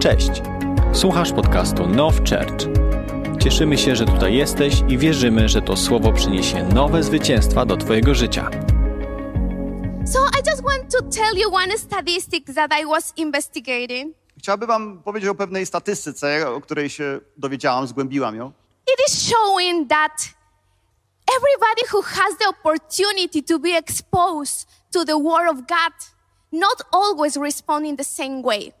Cześć. Słuchasz podcastu Now Church. Cieszymy się, że tutaj jesteś i wierzymy, że to słowo przyniesie nowe zwycięstwa do twojego życia. So I just want to tell you one statistic that I was investigating. Chciałbym wam powiedzieć o pewnej statystyce, o której się dowiedziałam, zgłębiłam ją. It is showing that everybody who has the opportunity to be exposed to the Word of God not always respond in the same way.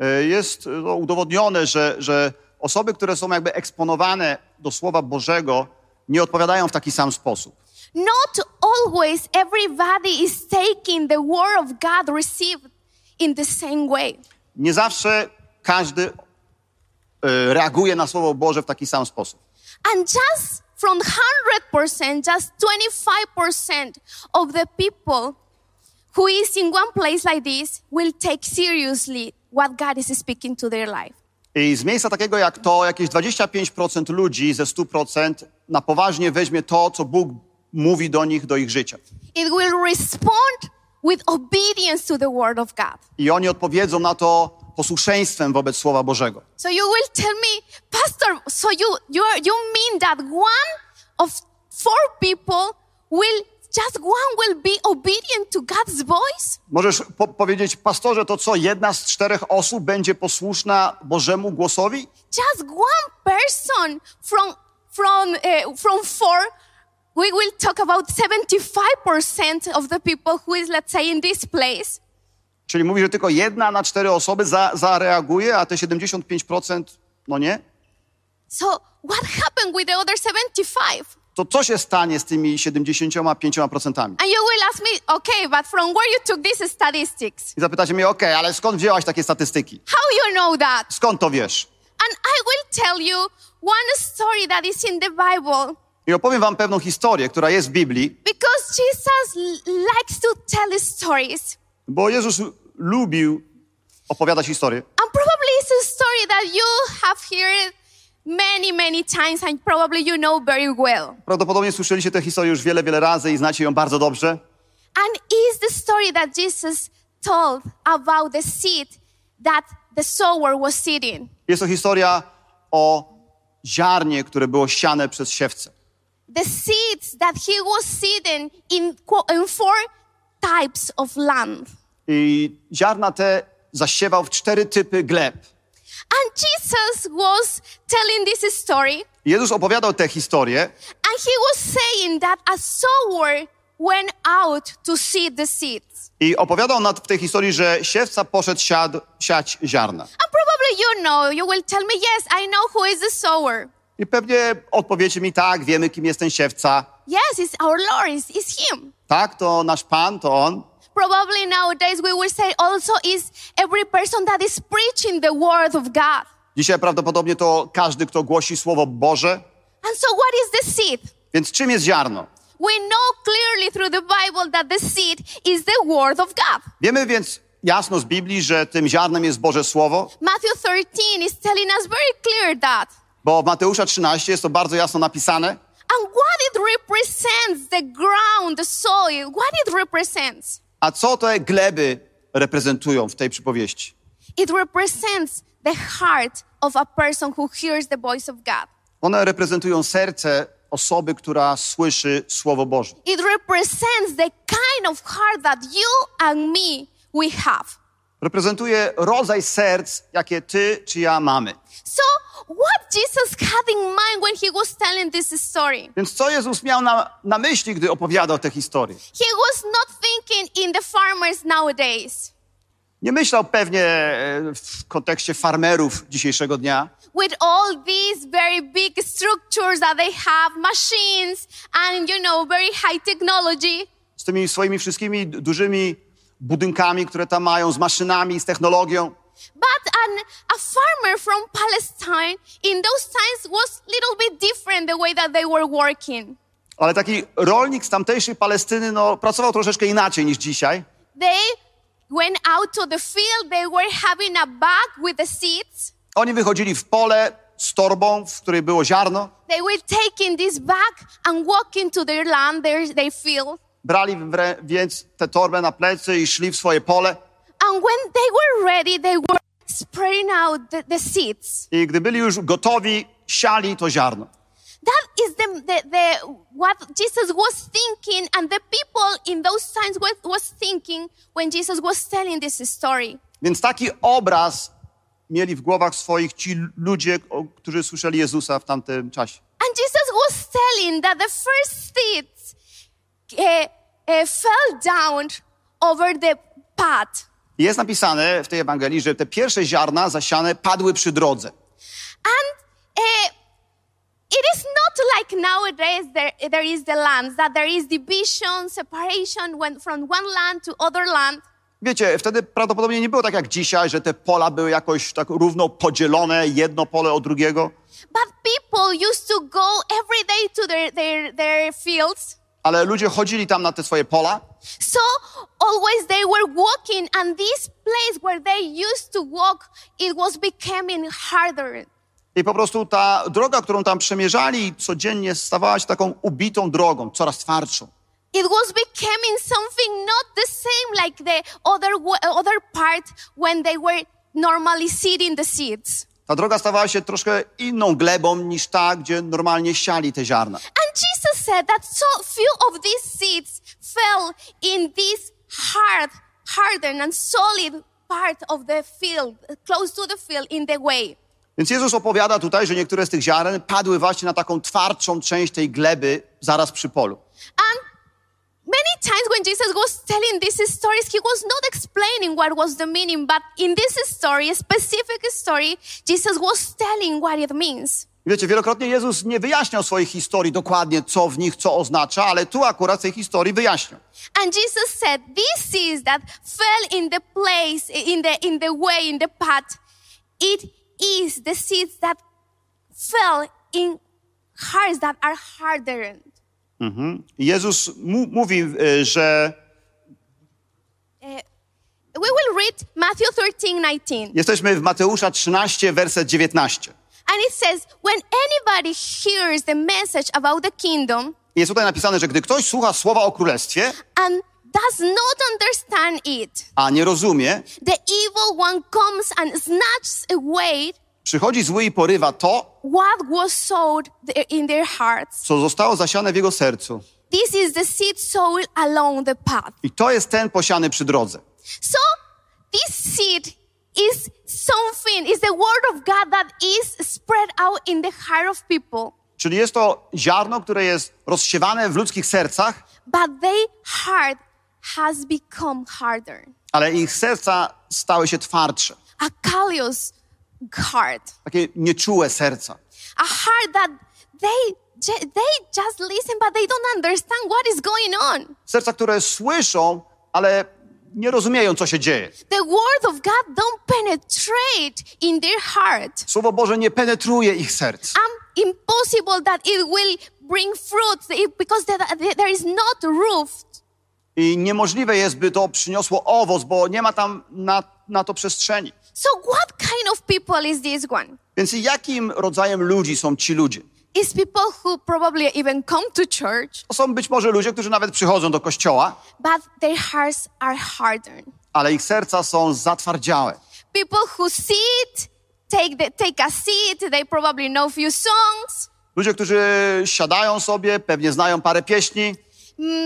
E, Jest no, udowodnione, że, że osoby, które są jakby eksponowane do Słowa Bożego, nie odpowiadają w taki sam sposób. Not always everybody is taking the Word of God received in the same way. Nie zawsze każdy e, reaguje na Słowo Boże w taki sam sposób. And just from 100%, just 25% of the people who is in one place like this will take seriously what God is speaking to their life. I z miejsca takiego jak to, jakieś 25% ludzi ze 100% na poważnie weźmie to, co Bóg mówi do nich, do ich życia. It will respond with obedience to the word of God. I oni odpowiedzą na to posłuszeństwem wobec Słowa Bożego. So you will tell me, Pastor, so you, you, you mean that one of four people will, just one will be obedient to God's voice? Możesz po- powiedzieć, pastorze, to co, jedna z czterech osób będzie posłuszna Bożemu głosowi? just one person from from uh, from four we will talk about 75% of the people who is let's say in this place Czyli mówi, że tylko jedna na cztery osoby za, zareaguje, a te 75% no nie? so what happened with the other 75 To co się stanie z tymi 75%? and you will ask me okay but from where you took these statistics I zapytacie mnie, okej, ale skąd wzięłaś takie statystyki? how you know that Skąd to wiesz? and i will tell you one story that is in the bible I opowiem wam pewną historię, która jest w Biblii, because jesus likes to tell stories bo Jezus lubił opowiadać historie. And probably it's a story that you have heard many, many times and probably you know very well. Prawdopodobnie słyszeliście tę historię już wiele, wiele razy i znacie ją bardzo dobrze. And is the story that Jesus told about the seed that the sower was sitting. Jest to historia o ziarnie, które było siane przez siewcę. The seeds that he was sitting in, in four types of land. I ziarna te zasiewał w cztery typy gleb. And Jesus was telling this story Jezus opowiadał tę historię and he was saying that a sower went out to seed the seeds. i opowiadał nad, w tej historii, że siewca poszedł siad, siać ziarna. And probably you know, you will tell me, yes, I know who is the sower. I pewnie odpowiecie mi tak, wiemy kim jest ten siewca. Yes, it's our Lord, it's, it's Him. Tak, to nasz Pan, to On. Probably nowadays we will say also is every person that is preaching the word of God. Dzisiaj prawdopodobnie to każdy, kto głosi Słowo Boże. And so what is the seed? Więc czym jest ziarno? We know clearly through the Bible that the seed is the word of God. Wiemy więc jasno z Biblii, że tym ziarnem jest Boże Słowo, Matthew 13 is telling us very clear that. bo w Mateusza 13 jest to bardzo jasno napisane. And what it represents, the ground, the soil, what it represents? A co te gleby reprezentują w tej przypowieści? It represents the heart of a person who hears the voice of God. One reprezentują serce osoby, która słyszy Słowo Boże. It represents the kind of heart that you and me we have. Reprezentuje rodzaj serc, jakie ty czy ja mamy. So, what Jesus had in mind when he was telling this story? Więc co Jezus miał na, na myśli, gdy opowiadał tę historię? He was not thinking in the farmers nowadays Nie myślał pewnie e, w kontekście farmerów dzisiejszego dnia, with all these very big structures that they have, machines and you know, very high technology. z tymi swoimi wszystkimi dużymi budynkami, które tam mają, z maszynami, z technologią. But an, a farmer from Palestine in those times was a little bit different the way that they were working. Ale taki rolnik z tamtejszej Palestyny no, pracował troszeczkę inaczej niż dzisiaj. They went out to the field, they were having a bag with the seeds. Oni wychodzili w pole z torbą, w której było ziarno, They were taking this bag and walking to their land, their, their field. Brali więc tę torbę na plecy i szli w swoje pole. And when they were ready, they were spreading out the, the seeds. I gdy byli już gotowi, siali to ziarno. That is the, the, the what Jesus was thinking, and the people in those times was, was thinking when Jesus was telling this story. Więc taki obraz mieli w głowach swoich ci ludzie, którzy słyszeli Jezusa w tamtym czasie. And Jesus was telling that the first seeds fell down over the path. Jest napisane w tej Ewangelii, że te pierwsze ziarna zasiane padły przy drodze. And uh, it is not like nowadays there, there is the lands, that there is division, separation when, from one land to other land. Wiecie, wtedy prawdopodobnie nie było tak jak dzisiaj, że te pola były jakoś tak równo podzielone, jedno pole od drugiego, But people used to go every day to their, their, their fields. Ale ludzie chodzili tam na te swoje pola So always they were walking, and this place where they used to walk, it was becoming harder. i po prostu ta droga, którą tam przemierzali codziennie stawała się taką ubitą drogą, coraz twardszą. It was becoming something not the same like the other other part when they were normally seeding the seeds. Ta droga stawała się troszkę inną glebą niż ta, gdzie normalnie siali te ziarna. And Jesus said that so few of these seeds fell in this hard, hardened and solid part of the field, close to the field in the way. Więc Jezus opowiada tutaj, że niektóre z tych ziaren padły właśnie na taką twardszą część tej gleby zaraz przy polu. And many times when Jesus was telling these stories, he was not explaining what was the meaning, but in this story, a specific story, Jesus was telling what it means. Wiecie, wielokrotnie Jezus nie wyjaśniał swoich historii dokładnie, co w nich co oznacza, ale tu akurat tej historii wyjaśniał. And Jesus said, These seeds that fell in the place, in the, in the way, in the path, it is the seeds that fell in hearts that are hardened. I Jezus mówi, y, że We will read Matthew 13, 19. jesteśmy w Mateusza 13, werset 19. And it says, When anybody hears the message about the kingdom Jest tutaj napisane, że gdy ktoś słucha słowa o królestwie, and does not understand it, a nie rozumie, the evil one comes and snatches away przychodzi zły i porywa to, co zostało zasiane w jego sercu. This is the seed sown along the path. I to jest ten posiany przy drodze. So this seed is something, is the word of God that is spread out in the heart of people. Czyli jest to ziarno, które jest rozsiewane w ludzkich sercach, But their heart has become harder. ale ich serca stały się twardsze. A callous heart. Takie nieczułe serca. A heart that they, they just listen, but they don't understand what is going on. Serca, które słyszą, ale nie rozumieją, co się dzieje. The word of God don't penetrate in their heart. Słowo Boże nie penetruje ich serc. Um, impossible that it will bring fruit it- because there, there is not roof. I niemożliwe jest, by to przyniosło owoc, bo nie ma tam na, na to przestrzeni. So what kind of people is this one? Więc jakim rodzajem ludzi są ci ludzie? Is people who probably even come to church, To są być może ludzie, którzy nawet przychodzą do kościoła, but their hearts are hardened. ale ich serca są zatwardziałe. People who sit, take, the, take a seat, they probably know few songs. Ludzie, którzy siadają sobie, pewnie znają parę pieśni,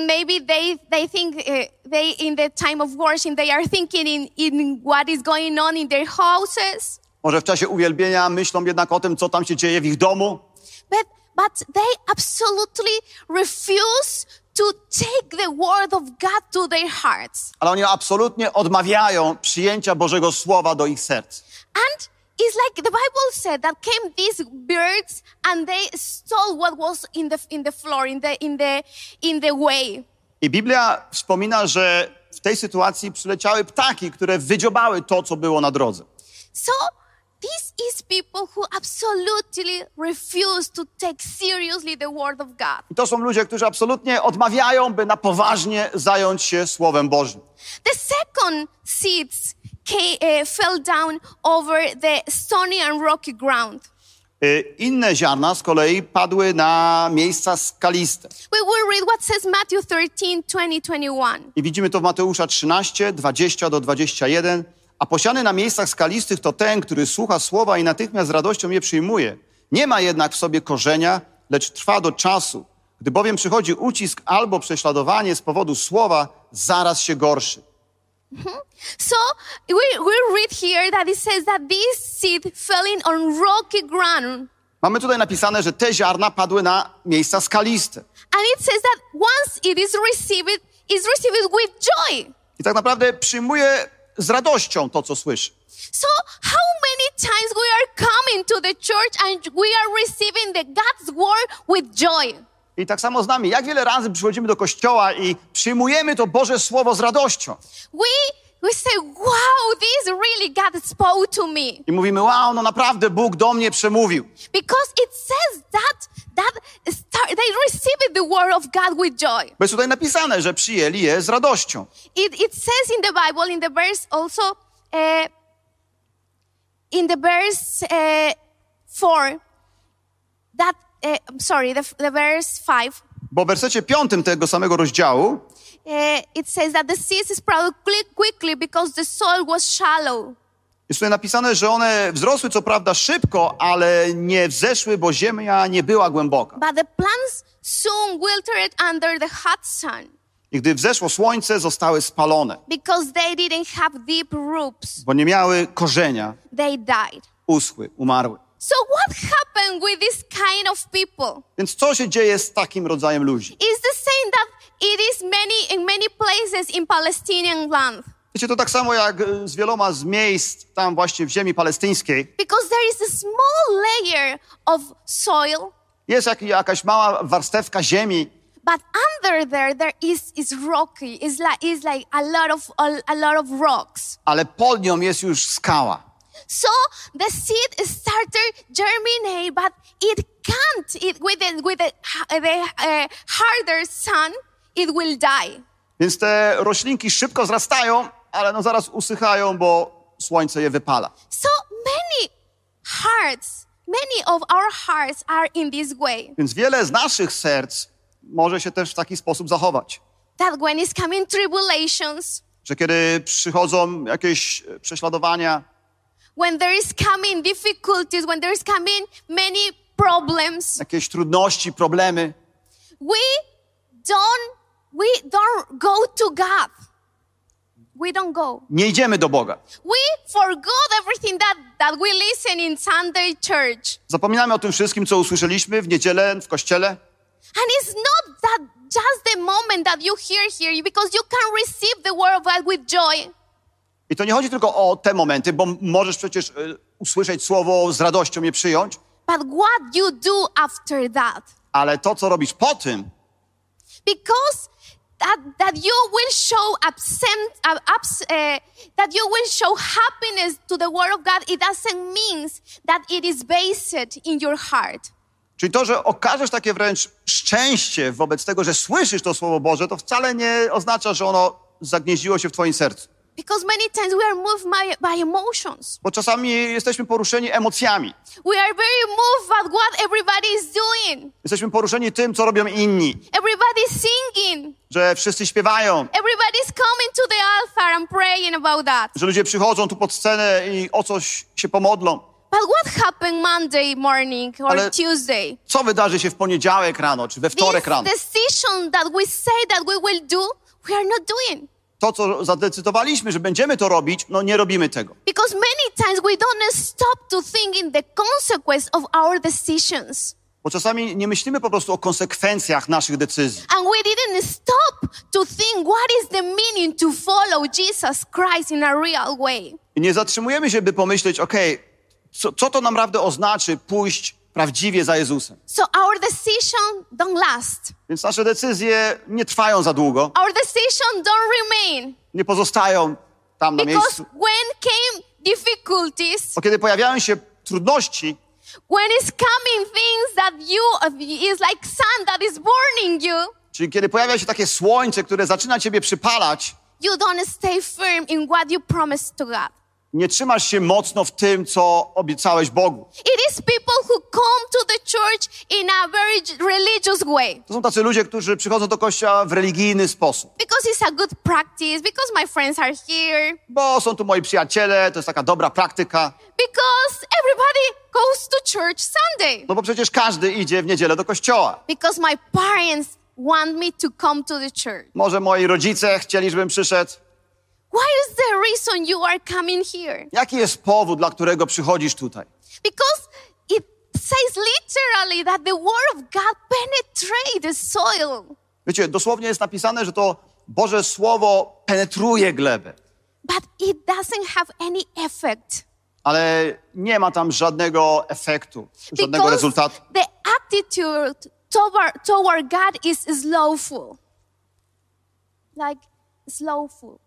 Maybe they, they think uh, they in the time of worship they are thinking in, in what is going on in their houses. może w czasie uwielbienia myślą jednak o tym, co tam się dzieje w ich domu, But, but they absolutely refuse to take the word of God to their hearts. ale oni absolutnie odmawiają przyjęcia Bożego Słowa do ich serc. And it's like the Bible said that came these birds and they stole what was in the, in the floor, in the, in the, in the way. I Biblia wspomina, że w tej sytuacji przyleciały ptaki, które wydziobały to, co było na drodze. So this is people who absolutely refuse to take seriously the word of God. I to są ludzie, którzy absolutnie odmawiają, by na poważnie zająć się Słowem Bożym. The second seeds ca- uh, fell down over the stony and rocky ground. Y, Inne ziarna z kolei padły na miejsca skaliste. We will read what says Matthew 13, 20, 21. I widzimy to w Mateusza 13, 20 do 21, A posiany na miejscach skalistych to ten, który słucha słowa i natychmiast z radością je przyjmuje. Nie ma jednak w sobie korzenia, lecz trwa do czasu. Gdy bowiem przychodzi ucisk albo prześladowanie z powodu słowa, zaraz się gorszy. So we, we read here that it says that this seed fell in on rocky ground. Mamy tutaj napisane, że te ziarna padły na miejsca skaliste. And it says that once it is received, is received with joy. I tak naprawdę przyjmuje z radością to, co słyszy. So how many times we are coming to the church and we are receiving the God's word with joy? I tak samo z nami. Jak wiele razy przychodzimy do kościoła i przyjmujemy to Boże Słowo z radością. We we say, "Wow, this really God spoke to me." I mówimy, wow, no naprawdę Bóg do mnie przemówił. Because it says that that start, they received the word of God with joy. Bo jest tutaj napisane, że przyjęli je z radością. It, it says in the Bible, in the verse also, uh, in the verse uh, 4, that, I'm sorry, the, the verse 5, Bo w wersecie piątym tego samego rozdziału uh, it says that the seeds sprouted quick, quickly because the soil was shallow. jest tutaj napisane, że one wzrosły co prawda szybko, ale nie wzeszły, bo ziemia nie była głęboka. But the plants soon wilted under the hot sun I gdy wzeszło słońce, zostały spalone, because they didn't have deep roots. bo nie miały korzenia, They died. uschły, umarły. So what happened with this kind of people? Więc co się dzieje z takim rodzajem ludzi? It's the same that it is many in many places in Palestinian land. Wiecie, to tak samo jak e, z wieloma z miejsc tam właśnie w ziemi palestyńskiej. Because there is a small layer of soil, Jest jak, jakaś mała warstewka ziemi, but under there there is is rocky. It's like it's like a lot of a, a lot of rocks. ale pod nią jest już skała. So the seed started germinate, but it can't. It with the with the, the uh, harder sun, it will die. Więc te roślinki szybko wzrastają, ale no zaraz usychają, bo słońce je wypala. So many hearts, many of our hearts are in this way. Więc wiele z naszych serc może się też w taki sposób zachować. That when it's coming tribulations, Że kiedy przychodzą jakieś prześladowania, when there is coming difficulties, when there is coming many problems, jakieś trudności, problemy, we don't we don't go to God. We don't go. nie idziemy do Boga. We forgot everything that, that we listen in Sunday church. Zapominamy o tym wszystkim, co usłyszeliśmy w niedzielę w kościele. And it's not that just the moment that you hear here because you can receive the word of God with joy. I to nie chodzi tylko o te momenty, bo możesz przecież e, usłyszeć słowo z radością je przyjąć, But what you do after that. ale to, co robisz po tym, Because that, that you will show absent, uh, abs, uh, that you will show happiness to the word of God, it doesn't mean that it is based in your heart. Czyli to, że okażesz takie wręcz szczęście wobec tego, że słyszysz to Słowo Boże, to wcale nie oznacza, że ono zagnieździło się w twoim sercu. Because many times we are moved by, by emotions. Bo czasami jesteśmy poruszeni emocjami. We are very moved by what everybody is doing. Jesteśmy poruszeni tym, co robią inni. Everybody is singing. Że wszyscy śpiewają, Everybody is coming to the altar and praying about that. że ludzie przychodzą tu pod scenę i o coś się pomodlą. But what happened Monday morning or Ale- Tuesday? Co wydarzy się w poniedziałek rano, czy we wtorek This rano? decision that we say that we will do, we are not doing. To, co zadecydowaliśmy, że będziemy to robić, no nie robimy tego. Because many times we don't stop to think in the consequence of our decisions. Bo czasami nie myślimy po prostu o konsekwencjach naszych decyzji. And we didn't stop to think what is the meaning to follow Jesus Christ in a real way. I nie zatrzymujemy się, by pomyśleć, okej, co, co to naprawdę oznaczy pójść prawdziwie za Jezusem. So our decision don't last. Więc nasze decyzje nie trwają za długo, Our decision don't remain. nie pozostają tam na Because miejscu. when came difficulties, Bo kiedy pojawiają się trudności, when it's coming things that you is like sun that is burning you, czyli kiedy pojawia się takie słońce, które zaczyna ciebie przypalać, you don't stay firm in what you promised to God. Nie trzymasz się mocno w tym, co obiecałeś Bogu. It is people who come to the church in a very religious way. To są tacy ludzie, którzy przychodzą do kościoła w religijny sposób. Because it's a good practice, because my friends are here, Bo są tu moi przyjaciele, to jest taka dobra praktyka. because everybody goes to church Sunday, No bo przecież każdy idzie w niedzielę do kościoła. because my parents want me to come to the church. Może moi rodzice chcieli, żebym przyszedł. What is the reason you are coming here? Jaki jest powód, dla którego przychodzisz tutaj? Because it says literally that the word of God penetrates the soil. Wiecie, dosłownie jest napisane, że to Boże Słowo penetruje glebę, But it doesn't have any effect. ale nie ma tam żadnego efektu, żadnego Because rezultatu. the attitude toward, toward God is slowful. Like slowful.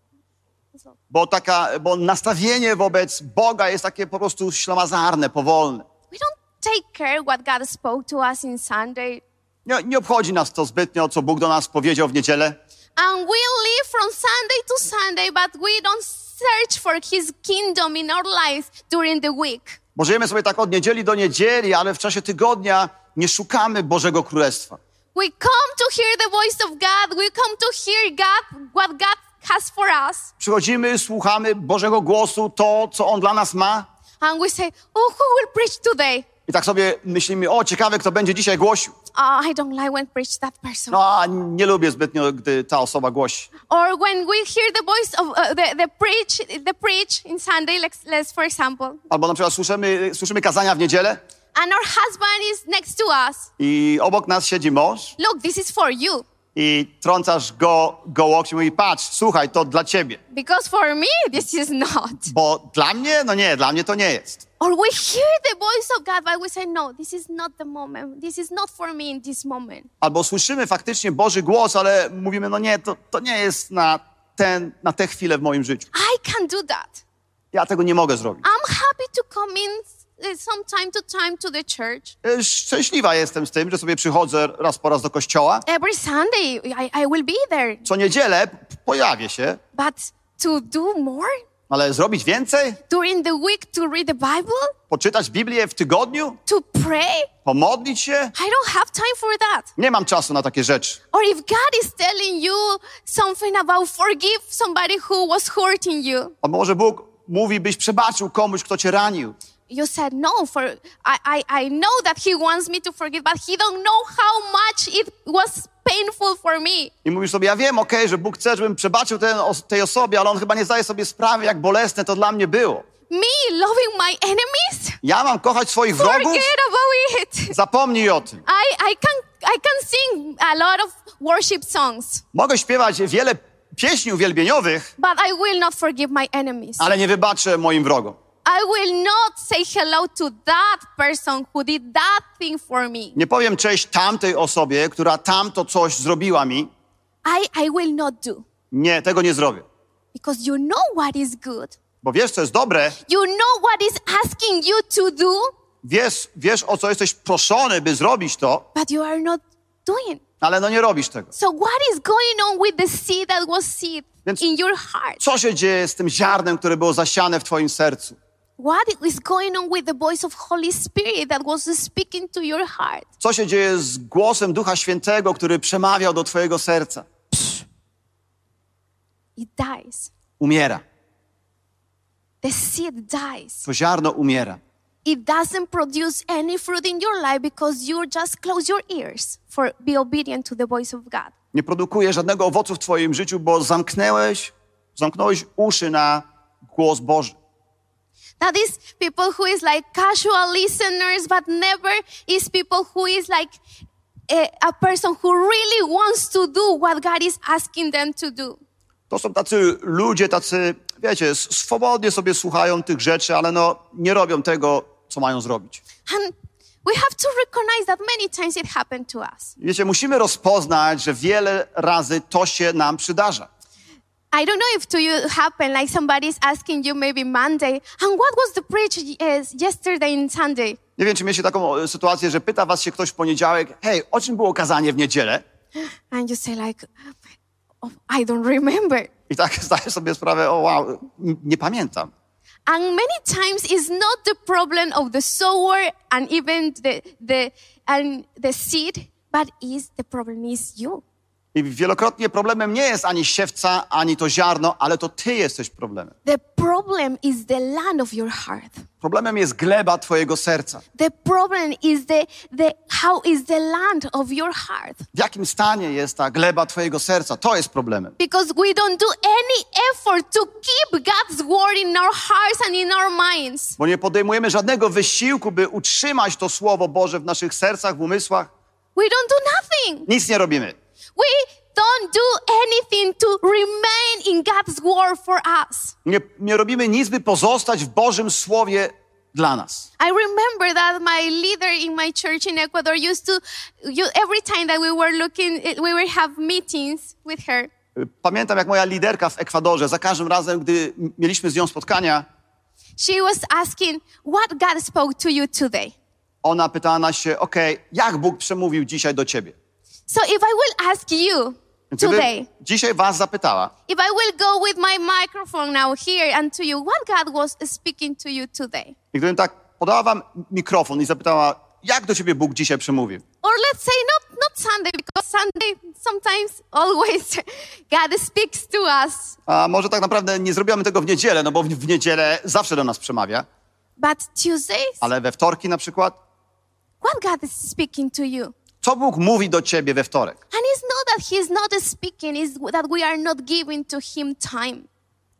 Bo, taka, bo nastawienie wobec Boga jest takie po prostu ślamazarne, powolne. We don't take care what God spoke to us in Sunday. Nie, nie obchodzi nas to zbytnio, co Bóg do nas powiedział w niedzielę. And we live from Sunday to Sunday, but we don't search for His kingdom in our lives during the week. Bo żyjemy sobie tak od niedzieli do niedzieli, ale w czasie tygodnia nie szukamy Bożego Królestwa. We come to hear the voice of God. We come to hear God, what God has for us. Przychodzimy, słuchamy Bożego głosu, to, co On dla nas ma. And we say, Oh, who will preach today? I tak sobie myślimy, o ciekawe, kto będzie dzisiaj głosił. Oh, I don't like when preach that person. No, a nie lubię zbytnio, gdy ta osoba głosi. Or when we hear the voice of uh, the, the preach, the preach in Sunday, let's, let's for example, Albo na przykład słyszymy, słyszymy kazania w niedzielę and our husband is next to us. i obok nas siedzi mąż Look, this is for you. I trącasz go, go łokciem i mówi, patrz, słuchaj, to dla ciebie. Because for me, this is not. Bo dla mnie? No nie, dla mnie to nie jest. Or we hear the voice of God, but we say, no, this is not the moment. This is not for me in this moment. Albo słyszymy faktycznie Boży głos, ale mówimy, no nie, to, to nie jest na, ten, na tę chwilę w moim życiu. I can do that. Ja tego nie mogę zrobić. I'm happy to come in some time to time to the church. E, Szczęśliwa jestem z tym, że sobie przychodzę raz po raz do kościoła. Every Sunday, I, I will be there. Co niedzielę pojawię się, But to do more ale zrobić więcej? during the week to read the Bible, Poczytać Biblię w tygodniu? to pray, Pomodlić się? I don't have time for that. Nie mam czasu na takie rzeczy. Or if God is telling you something about forgive somebody who was hurting you, A może Bóg mówi, byś przebaczył komuś, kto cię ranił. You said no for I, I, I know that he wants me to forgive but he don't know how much it was painful for me I mówisz sobie, ja wiem, okej, że Bóg chce, żebym przebaczył ten, tej osobie, ale on chyba nie zdaje sobie sprawy, jak bolesne to dla mnie było. me loving my enemies Ja mam kochać swoich wrogów? forget about it Zapomnij o tym. I, I can I can sing a lot of worship songs Mogę śpiewać wiele pieśni uwielbieniowych, but I will not forgive my enemies ale nie wybaczę moim wrogom. I will not say hello to that person who did that thing for me Nie powiem cześć tamtej osobie, która tamto coś zrobiła mi. I, I will not do Nie, tego nie zrobię. because you know what is good Bo wiesz, co jest dobre, You know what is asking you to do, wiesz, wiesz o co jesteś proszony, by zrobić to, but you are not doing. ale no nie robisz tego. So what is going on with the seed that was seed Więc- in your heart? Co się dzieje z tym ziarnem, które było zasiane w twoim sercu? What is going on with the voice of Holy Spirit that was speaking to your heart? Co się dzieje z głosem Ducha Świętego, który przemawiał do twojego serca? It dies. Umiera. The seed dies. To ziarno umiera. It doesn't produce any fruit in your life because you just close your ears for be obedient to the voice of God. Nie produkuje żadnego owocu w twoim życiu, bo zamknęłeś, zamknąłeś uszy na głos Boży. People who is like casual listeners, but never is people who is like a, a person who really wants to do what God is asking them to do. To są tacy ludzie, tacy, wiecie, swobodnie sobie słuchają tych rzeczy, ale no nie robią tego, co mają zrobić. And we have to recognize that many times it happened to us. Wiecie, musimy rozpoznać, że wiele razy to się nam przydarza. I don't know if to you happened, like somebody's asking you maybe Monday, and what was the preach uh, yesterday and Sunday? Nie wiem, czy mieliście taką e, sytuację, że pyta was się ktoś w poniedziałek, hej, o czym było kazanie w niedzielę? And you say like, oh, I don't remember. I tak zdaję sobie sprawę, o wow, n- nie pamiętam. And many times it's not the problem of the sower and even the, the, and the seed, but is the problem is you. I wielokrotnie problemem nie jest ani siewca, ani to ziarno, ale to ty jesteś problemem. The problem is the land of your heart. Problemem jest gleba twojego serca. The problem is the, the how is the land of your heart. W jakim stanie jest ta gleba twojego serca? To jest problemem. Because we don't do any effort to keep God's word in our hearts and in our minds. Bo nie podejmujemy żadnego wysiłku, by utrzymać to Słowo Boże w naszych sercach, w umysłach. We don't do nothing. Nic nie robimy. We don't do anything to remain in God's word for us. Nie, nie robimy nic, by pozostać w Bożym Słowie dla nas. I remember that my leader in my church in Ecuador used to, every time that we were looking, we would have meetings with her. Pamiętam, jak moja liderka w Ekwadorze, za każdym razem, gdy mieliśmy z nią spotkania, She was asking, What God spoke to you today? ona pytała nas się, okej, jak Bóg przemówił dzisiaj do ciebie? So if I will ask you today, dzisiaj was zapytała, if I will go with my microphone now here and to you, what God was speaking to you today? i gdybym tak podała wam mikrofon i zapytała, jak do ciebie Bóg dzisiaj przemówił? Or let's say not not Sunday because Sunday sometimes always God speaks to us, A może tak naprawdę nie zrobiłam tego w niedzielę, no bo w, w niedzielę zawsze do nas przemawia, but Tuesdays, ale we wtorki na przykład, what God is speaking to you? Co Bóg mówi do ciebie we wtorek? And it's not that He's not speaking; it's that we are not giving to Him time.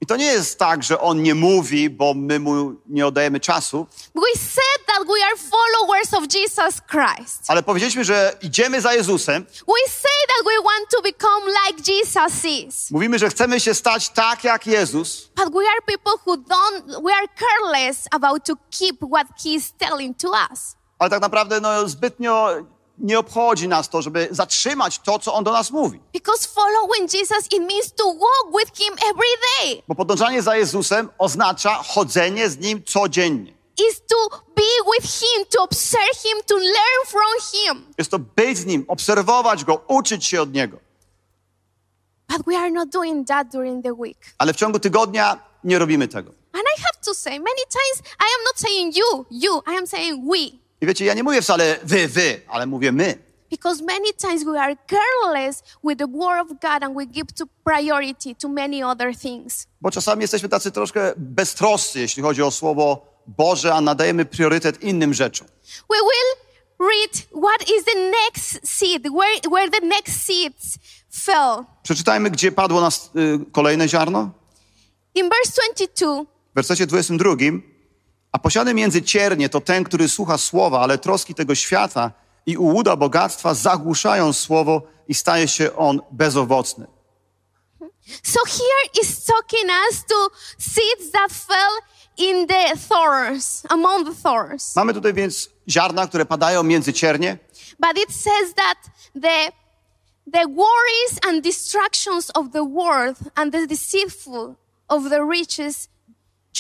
I to nie jest tak, że On nie mówi, bo my Mu nie oddajemy czasu, We said that we are followers of Jesus Christ. ale powiedzieliśmy, że idziemy za Jezusem, We say that we want to become like Jesus is. mówimy, że chcemy się stać tak jak Jezus, But we are people who don't, we are careless about to keep what he is telling to us. ale tak naprawdę no, zbytnio nie obchodzi nas to, żeby zatrzymać to, co On do nas mówi. Because following Jesus, it means to walk with him every day. Bo podążanie za Jezusem oznacza chodzenie z Nim codziennie. Is to be with him, to observe him, to learn from him. Jest to być z Nim, obserwować Go, uczyć się od Niego. But we are not doing that during the week. Ale w ciągu tygodnia nie robimy tego. And I have to say, many times I am not saying you, you, I am saying we. I wiecie, ja nie mówię wcale wy, wy, ale mówię my. Because many times we are careless with the word of God and we give to priority to many other things. Bo czasami jesteśmy tacy troszkę beztroscy, jeśli chodzi o Słowo Boże, a nadajemy priorytet innym rzeczom. We will read what is the next seed, where, where the next seeds fell. Przeczytajmy, gdzie padło nas y, kolejne ziarno. In verse 22, W wersecie 22. A posiany między ciernie to ten, który słucha słowa, ale troski tego świata i ułuda bogactwa zagłuszają słowo i staje się on bezowocny. so here is talking us to seeds that fell in the thorns, among the thorns. Mamy tutaj więc ziarna, które padają między ciernie, But it says that the, the worries and distractions of the world and the deceitful of the riches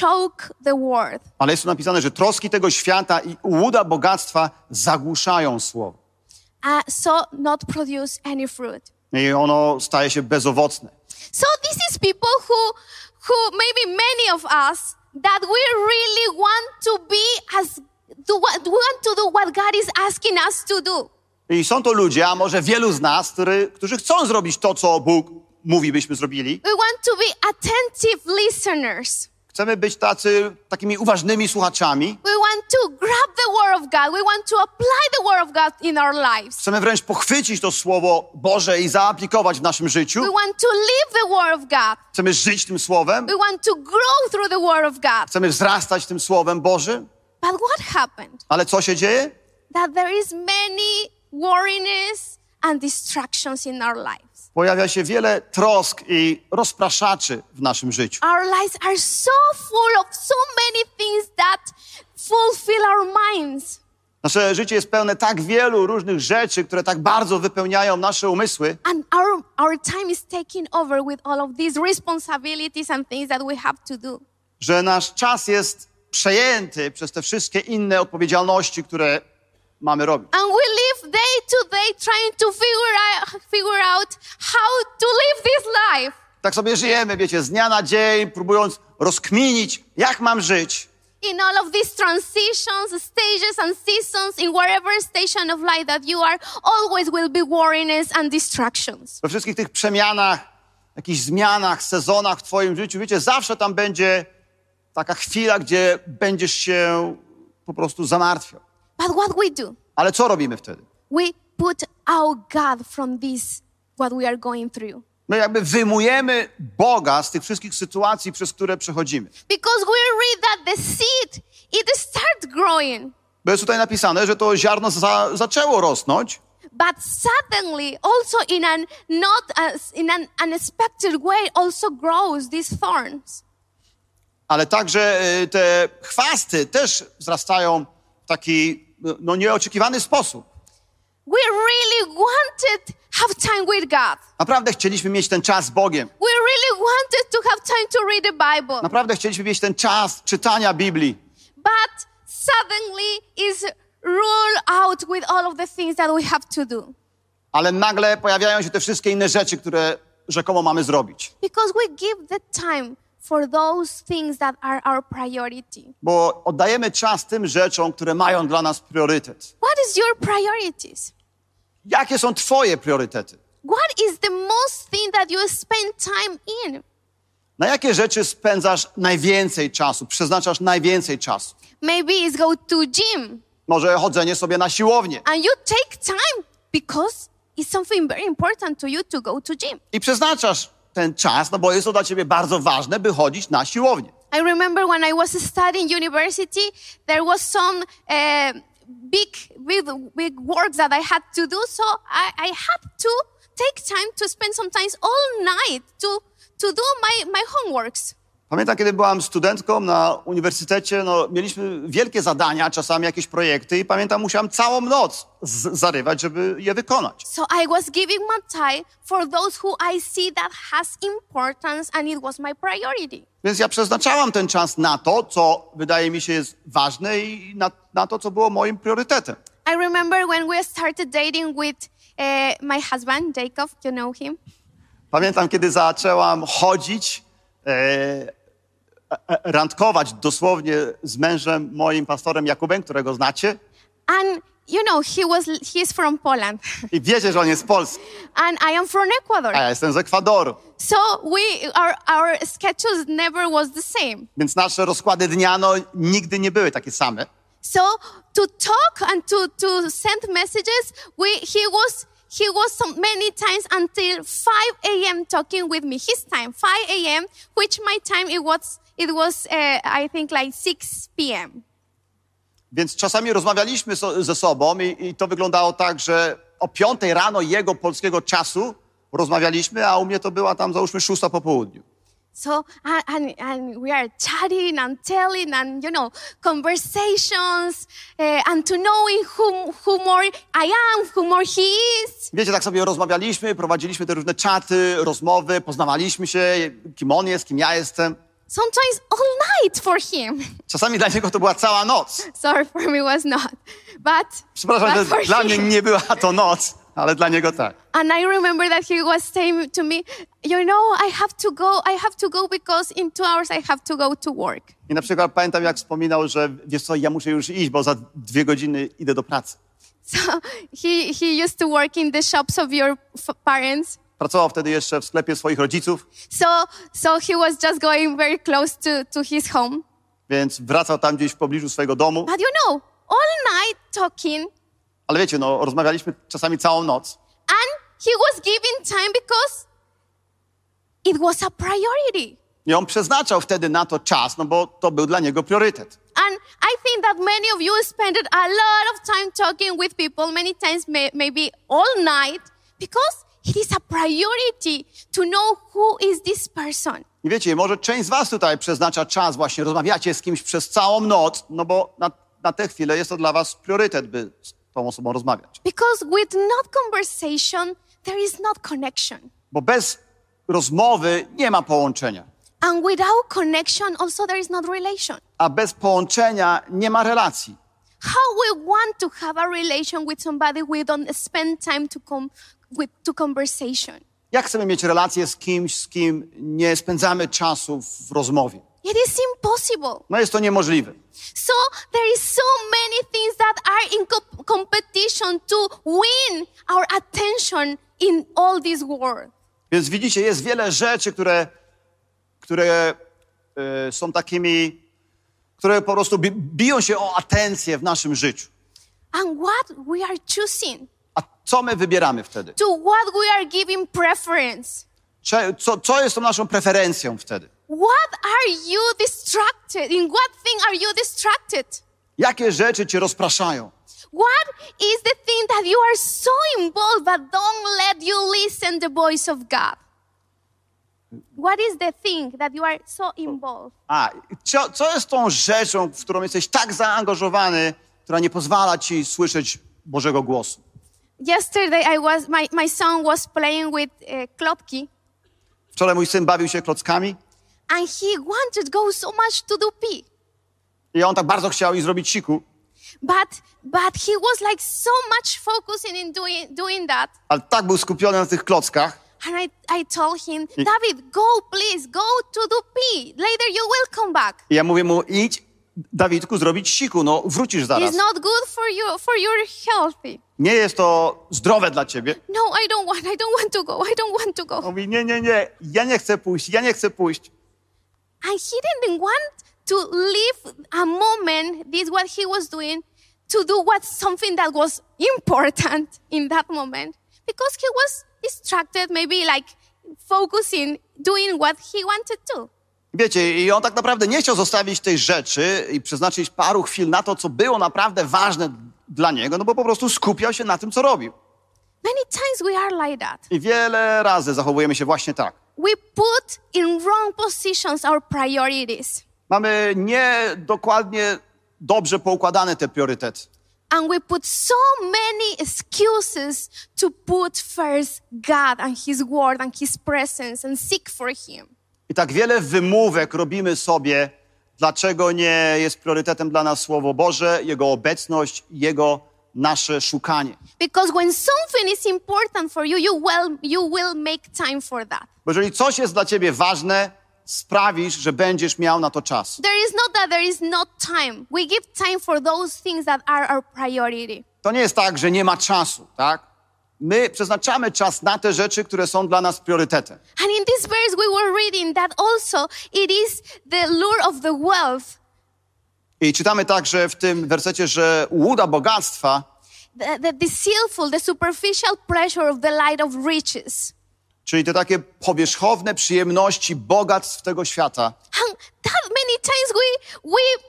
choke the word. ale jest tu napisane, że troski tego świata i ułuda bogactwa zagłuszają słowo. Uh, so not produce any fruit. I ono staje się bezowocne. So this is people who, who maybe many of us that we really want to be as do what want to do what God is asking us to do. I są to ludzie, a może wielu z nas, który, którzy chcą zrobić to, co Bóg mówi, byśmy zrobili. We want to be attentive listeners. Chcemy być tacy, takimi uważnymi słuchaczami. We want to grab the word of God. We want to apply the word of God in our lives. Chcemy wręcz pochwycić to Słowo Boże i zaaplikować w naszym życiu. We want to live the word of God. Chcemy żyć tym Słowem. We want to grow through the word of God. Chcemy wzrastać tym Słowem Bożym. But what happened? Ale co się dzieje? That there is many worriness and distractions in our lives. Pojawia się wiele trosk i rozpraszaczy w naszym życiu. Our lives are so full of so many things that fulfill our minds. Nasze życie jest pełne tak wielu różnych rzeczy, które tak bardzo wypełniają nasze umysły, And our, our time is taken over with all of these responsibilities and things that we have to do. że nasz czas jest przejęty przez te wszystkie inne odpowiedzialności, które mamy robić. And we day to day trying to figure out, figure out how to live this life. Tak sobie żyjemy, wiecie, z dnia na dzień, próbując rozkminić, jak mam żyć. In all of these transitions, stages, and seasons, in whatever station of life that you are, always will be worriness and distractions. We wszystkich tych przemianach, jakichś zmianach, sezonach w twoim życiu, wiecie, zawsze tam będzie taka chwila, gdzie będziesz się po prostu zamartwiał. But what we do? Ale co robimy wtedy? We put out God from this, what we are going through. My jakby wyjmujemy Boga z tych wszystkich sytuacji, przez które przechodzimy. Because we read that the seed, it starts growing. Bo jest tutaj napisane, że to ziarno za, zaczęło rosnąć, But suddenly, also in an not as, in an unexpected way, also grows these thorns. ale także y, te chwasty też wzrastają w taki no, nieoczekiwany sposób. We really wanted have time with God. Naprawdę chcieliśmy mieć ten czas z Bogiem. We really wanted to have time to read the Bible. Naprawdę chcieliśmy mieć ten czas czytania Biblii. But suddenly is ruled out with all of the things that we have to do. Ale nagle pojawiają się te wszystkie inne rzeczy, które rzekomo mamy zrobić. Because we give the time for those things that are our priority. Bo oddajemy czas tym rzeczom, które mają dla nas priorytet. What is your priorities? Jakie są Twoje priorytety? What is the most thing that you spend time in? Na jakie rzeczy spędzasz najwięcej czasu, przeznaczasz najwięcej czasu? Maybe it's go to gym Może chodzenie sobie na siłownię and you take time because it's something very important to you to go to gym. i przeznaczasz ten czas, no bo jest to dla ciebie bardzo ważne, by chodzić na siłownię. I remember when I was studying university, there was some uh, big, big, big works that I had to do. So I, I had to take time to spend sometimes all night to, to do my, my homeworks. Pamiętam, kiedy byłam studentką na uniwersytecie, no, mieliśmy wielkie zadania, czasami jakieś projekty i pamiętam, musiałam całą noc zarywać, żeby je wykonać. So I was giving my time for those who I see that has importance and it was my priority. Więc ja przeznaczałam ten czas na to, co wydaje mi się jest ważne i na, na to, co było moim priorytetem. I remember when we started dating with uh, my husband, Jacob, you know him. Pamiętam, kiedy zaczęłam chodzić, e, randkować dosłownie z mężem, moim pastorem Jakubem, którego znacie. And you know, he was he's from Poland. I wiecie, że on jest z Polski, and I am from Ecuador. a ja jestem z Ekwadoru. So we our our schedules never was the same. Więc nasze rozkłady dnia no, nigdy nie były takie same. So to talk and to to send messages, we he was he was so many times until 5 a.m. talking with me. His time 5 a.m., which my time it was it was uh, I think like 6 p.m. Więc czasami rozmawialiśmy so, ze sobą i, i to wyglądało tak, że o piątej rano jego polskiego czasu rozmawialiśmy, a u mnie to była tam załóżmy szósta po południu. So and, and we are chatting and telling and you know conversations uh, and to knowing who who more I am, who more he is. Wiecie, tak sobie rozmawialiśmy, prowadziliśmy te różne czaty, rozmowy, poznawaliśmy się, kim on jest, kim ja jestem. Sometimes all night for him. Czasami dla niego to była cała noc. Sorry, for me was not, but Przepraszam, but for dla mnie him. nie była to noc, ale dla niego tak. And I remember that he was saying to me, you know, I have to go, I have to go because in two hours I have to go to work. I na przykład pamiętam, jak wspominał, że wiesz co, ja muszę już iść, bo za dwie godziny idę do pracy. So he he used to work in the shops of your parents. Pracował wtedy jeszcze w sklepie swoich rodziców, So so he was just going very close to to his home. więc wracał tam gdzieś w pobliżu swojego domu. But you know, all night talking, Ale wiecie, no, rozmawialiśmy czasami całą noc. and he was giving time because it was a priority. I on przeznaczał wtedy na to czas, no bo to był dla niego priorytet. And I think that many of you spend a lot of time talking with people, many times, may, maybe all night, because it is a priority to know who is this person. I wiecie, może część z was tutaj przeznacza czas właśnie, rozmawiacie z kimś przez całą noc, no bo na, na tę chwilę jest to dla was priorytet, by z tą osobą rozmawiać. Because with not conversation, there is not connection. Bo bez rozmowy nie ma połączenia, And without connection, also there is not relation. a bez połączenia nie ma relacji. How we want to have a relation with somebody we don't spend time to come with to conversation. Jak chcemy mieć relacje z kimś, z kim nie spędzamy czasu w rozmowie? It is impossible. No jest to niemożliwe. So there is so many things that are in co- competition to win our attention in all this world. Więc widzicie, jest wiele rzeczy, które, które e, są takimi, które po prostu bi- biją się o atencję w naszym życiu. And what we are choosing, A co my wybieramy wtedy? to what we are giving preference. Cze- Co, co jest tą naszą preferencją wtedy? What are you distracted? In what thing are you distracted? Jakie rzeczy cię rozpraszają? What is the thing that you are so involved but don't let you listen the voice of God? What is the thing that you are so involved? A, co, co jest tą rzeczą, w którą jesteś tak zaangażowany, która nie pozwala ci słyszeć Bożego głosu? Yesterday I was my, my son was playing with uh, klopki Wczoraj mój syn bawił się klockami and he wanted go so much to do pee. i on tak bardzo chciał i zrobić siku, But but he was like so much focusing in doing doing that. ale tak był skupiony na tych klockach, And I, I told him, David, go please, go to do pee. Later you will come back. I ja mówię mu, idź, Dawidku, zrobić siku, no wrócisz zaraz. It's not good for you for your healthy. Nie jest to zdrowe dla ciebie. No, I don't want. I don't want to go. I don't want to go. On mówi, nie, nie, nie, ja nie chcę pójść, ja nie chcę pójść. And he didn't want to leave a moment, this what he was doing, to do what something that was important in that moment. Because he was distracted, maybe like focusing, doing what he wanted to. Wiecie, i on tak naprawdę nie chciał zostawić tej rzeczy i przeznaczyć paru chwil na to, co było naprawdę ważne dla niego, no bo po prostu skupiał się na tym, co robił. Many times we are like that. I wiele razy zachowujemy się właśnie tak. We put in wrong positions our priorities. Mamy nie dokładnie dobrze poukładane te priorytety. And we put so many excuses to put first God and His Word and His presence and seek for Him. I tak wiele wymówek robimy sobie, dlaczego nie jest priorytetem dla nas Słowo Boże, Jego obecność, Jego nasze szukanie. Because when something is important for you, you will, you will make time for that. Bo jeżeli coś jest dla ciebie ważne, sprawisz, że będziesz miał na to czas. There is not that there is not time. We give time for those things that are our priority. To nie jest tak, że nie ma czasu, tak? My przeznaczamy czas na te rzeczy, które są dla nas priorytetem. And in this verse, we were reading that also it is the lure of the wealth, I czytamy także w tym wersecie, że łuda bogactwa the, the deceitful, the superficial pleasure of the light of riches. czyli te takie powierzchowne przyjemności bogactw tego świata, And that many times we we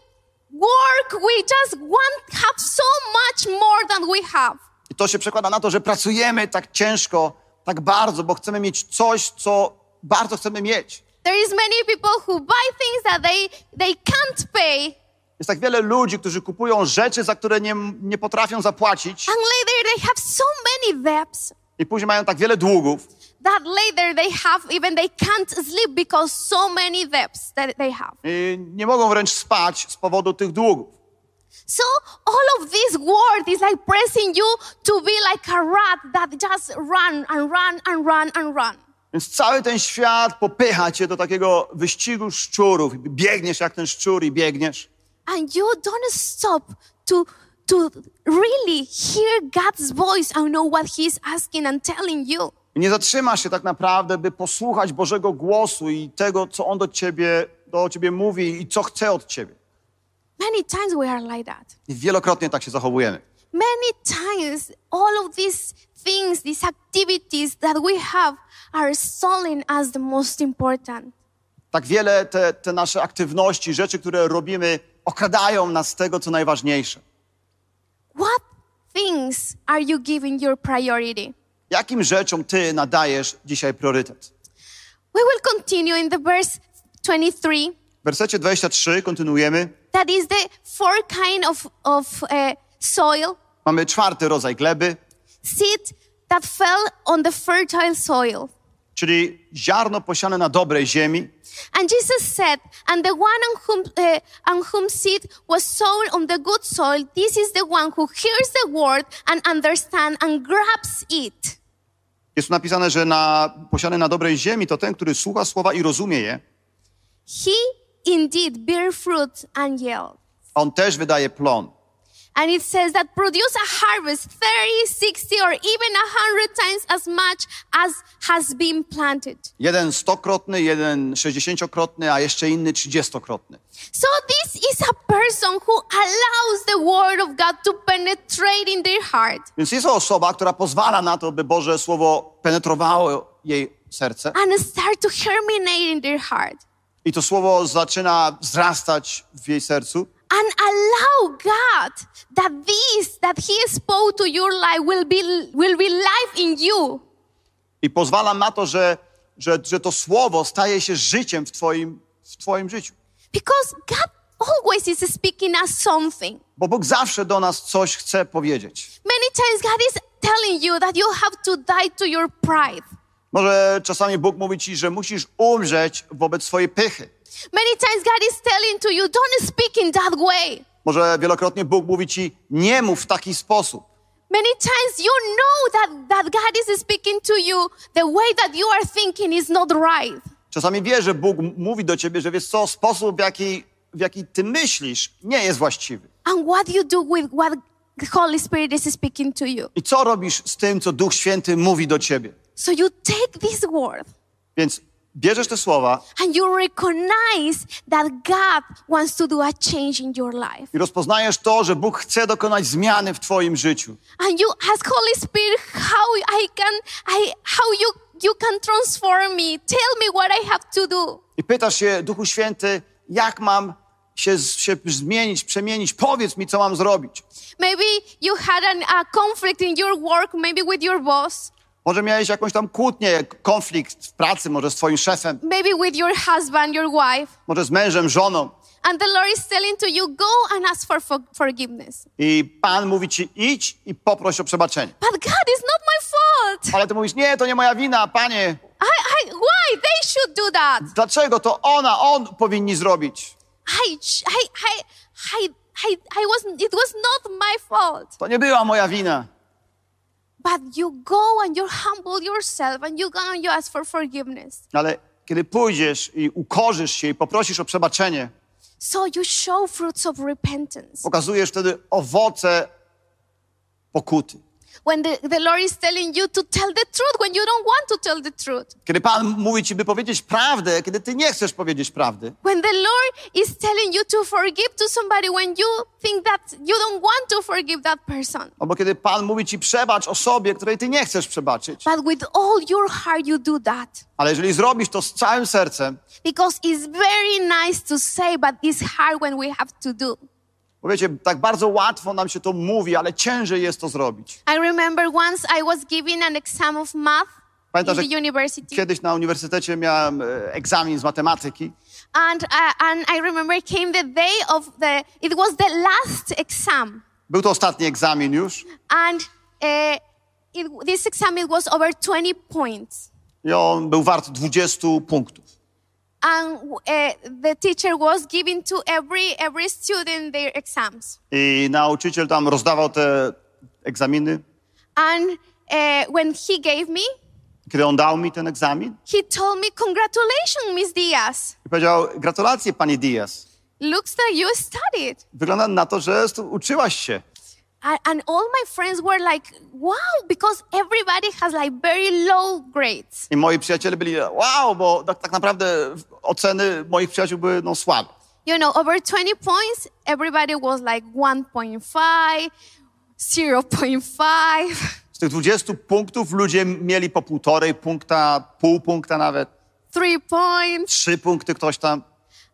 work, we just want have so much more than we have. I to się przekłada na to, że pracujemy tak ciężko, tak bardzo, bo chcemy mieć coś, co bardzo chcemy mieć. There is many people who buy things that they they can't pay, Jest tak wiele ludzi, którzy kupują rzeczy, za które nie, nie potrafią zapłacić and later they have so many debts i później mają tak wiele długów, that later they have even they can't sleep because so many debts that they have. i nie mogą wręcz spać z powodu tych długów. So all of this world is like pressing you to be like a rat that just run and run and run and run. Więc cały ten świat popycha cię do takiego wyścigu szczurów. Biegniesz jak ten szczur i biegniesz. And you don't stop to to really hear God's voice and know what He's asking and telling you. I nie zatrzymasz się tak naprawdę, by posłuchać Bożego głosu i tego, co On do ciebie, do ciebie mówi i co chce od ciebie. Many times we are like that. I wielokrotnie tak się zachowujemy. Many times all of these things, these activities that we have are selling as the most important. Tak wiele te, te nasze aktywności, rzeczy, które robimy, okradają nas z tego, co najważniejsze. What things are you giving your priority? Jakim rzeczom ty nadajesz dzisiaj priorytet? We will continue in the verse 23. W wersecie 23 kontynuujemy. That is the four kind of, of uh, soil, Mamy czwarty rodzaj gleby, seed that fell on the fertile soil. czyli ziarno posiane na dobrej ziemi. And Jesus said, and the one on whom, uh, on whom seed was sown on the good soil, this is the one who hears the word and understands and grabs it. Jest tu napisane, że na, posiany na dobrej ziemi to ten, który słucha słowa i rozumie je. He indeed bear fruit and yield. On też wydaje plon. And it says that produce a harvest 30, 60, or even a hundred times as much as has been planted. Jeden stokrotny, jeden sześćdziesięciokrotny, a jeszcze inny trzydziestokrotny. So this is a person who allows the word of God to penetrate in their heart Więc jest to osoba, która pozwala na to, by Boże Słowo penetrowało jej serce. and start to germinate in their heart I to Słowo zaczyna wzrastać w jej sercu. and allow God that this that He spoke to your life will be will be life in you. I pozwala na to, że, że, że to Słowo staje się życiem w twoim, w twoim życiu. Because God always is speaking us something. Bo Bóg zawsze do nas coś chce powiedzieć. Many times God is telling you that you have to die to your pride. Może czasami Bóg mówi ci, że musisz umrzeć wobec swojej pychy. Many times God is telling to you, don't speak in that way. Może wielokrotnie Bóg mówi ci, nie mów w taki sposób. Many times you know that, that God is speaking to you the way that you are thinking is not right. Czasami wiesz, że Bóg mówi do ciebie, że wiesz co, sposób w jaki, w jaki ty myślisz nie jest właściwy. And what you do with what the Holy Spirit is speaking to you. I co robisz z tym, co Duch Święty mówi do ciebie? So you take this word Więc bierzesz te słowa and you recognize that God wants to do a change in your life. i rozpoznajesz to, że Bóg chce dokonać zmiany w twoim życiu. And you ask Holy Spirit how I can I how you you can transform me. Tell me what I have to do. I pytasz się, Duchu Święty, jak mam się, się zmienić, przemienić? Powiedz mi, co mam zrobić. Maybe you had an, a conflict in your work, maybe with your boss, Może miałeś jakąś tam kłótnię, konflikt w pracy, może z twoim szefem, maybe with your husband, your wife. może z mężem, żoną. And the Lord is telling to you, go and ask for, for forgiveness. I Pan mówi ci, idź i poproś o przebaczenie. But God is not my fault. Ale ty mówisz, nie, to nie moja wina, Panie. I, I, why? They should do that. Dlaczego to ona, on powinni zrobić? I, I, I, I, I, I was, it was not my fault. To nie była moja wina. But you go and you humble yourself and you go and you ask for forgiveness. Ale kiedy pójdziesz i ukorzysz się i poprosisz o przebaczenie, So you show fruits of repentance. pokazujesz wtedy owoce pokuty. When the, the Lord is telling you to tell the truth when you don't want to tell the truth. Kiedy Pan mówi ci, by powiedzieć prawdę, kiedy ty nie chcesz powiedzieć prawdy. When the Lord is telling you to forgive to somebody when you think that you don't want to forgive that person. Albo kiedy Pan mówi ci, przebacz osobie, której ty nie chcesz przebaczyć. But with all your heart, you do that. Ale jeżeli zrobisz to z całym sercem, Because it's very nice to say, but it's hard when we have to do. Bo wiecie, tak bardzo łatwo nam się to mówi, ale ciężej jest to zrobić. I remember once I was giving an exam of math Pamiętasz, in the university. kiedyś na uniwersytecie miałem e, egzamin z matematyki And, uh, and I remember came the day of the, it was the last exam. Był to ostatni egzamin już And uh, it, this exam, it was over 20 points. i on był wart 20 punktów. And uh, the teacher was giving to every, every student their exams. I nauczyciel tam rozdawał te egzaminy. And uh, when he gave me, Kiedy on dał mi ten egzamin, he told me, congratulations, Miss Diaz. i powiedział, gratulacje pani Diaz. Looks like you studied. Wygląda na to, że uczyłaś się. And, all my friends were like, wow, because everybody has like very low grades. I moi przyjaciele byli, wow, bo tak, tak naprawdę oceny moich przyjaciół były no, słabe. You know, over 20 points, everybody was like 1.5, 0.5, Z tych 20 punktów ludzie mieli po półtorej punkta, pół punkta nawet, 3 points. trzy punkty ktoś tam.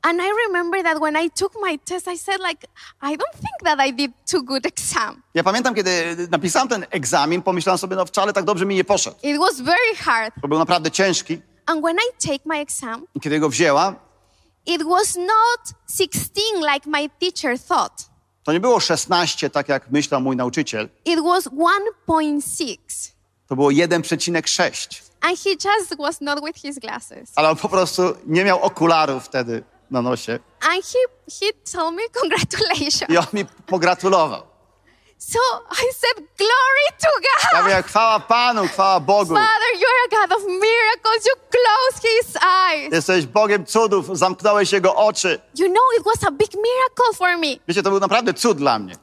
And I remember that when I took my test, I said like, I don't think that I did too good exam. Ja pamiętam, kiedy napisałem ten egzamin, pomyślałem sobie, no wcale tak dobrze mi nie poszedł. It was very hard. To był naprawdę ciężki. And when I take my exam, I kiedy go wzięłam, it was not 16 like my teacher thought. to nie było 16, tak jak myślał mój nauczyciel. It was 1.6. To było 1,6. And he just was not with his glasses. Ale on po prostu nie miał okularów wtedy na nosie. And he, he told me, congratulations. I on mi pogratulował. So I said, Glory to Ja God. mówię, chwała Panu, chwała Bogu. Father, you're a God of miracles. You close his eyes. Jesteś Bogiem cudów, zamknąłeś Jego oczy. You know, it was a big miracle for me Wiecie, to był naprawdę cud dla mnie,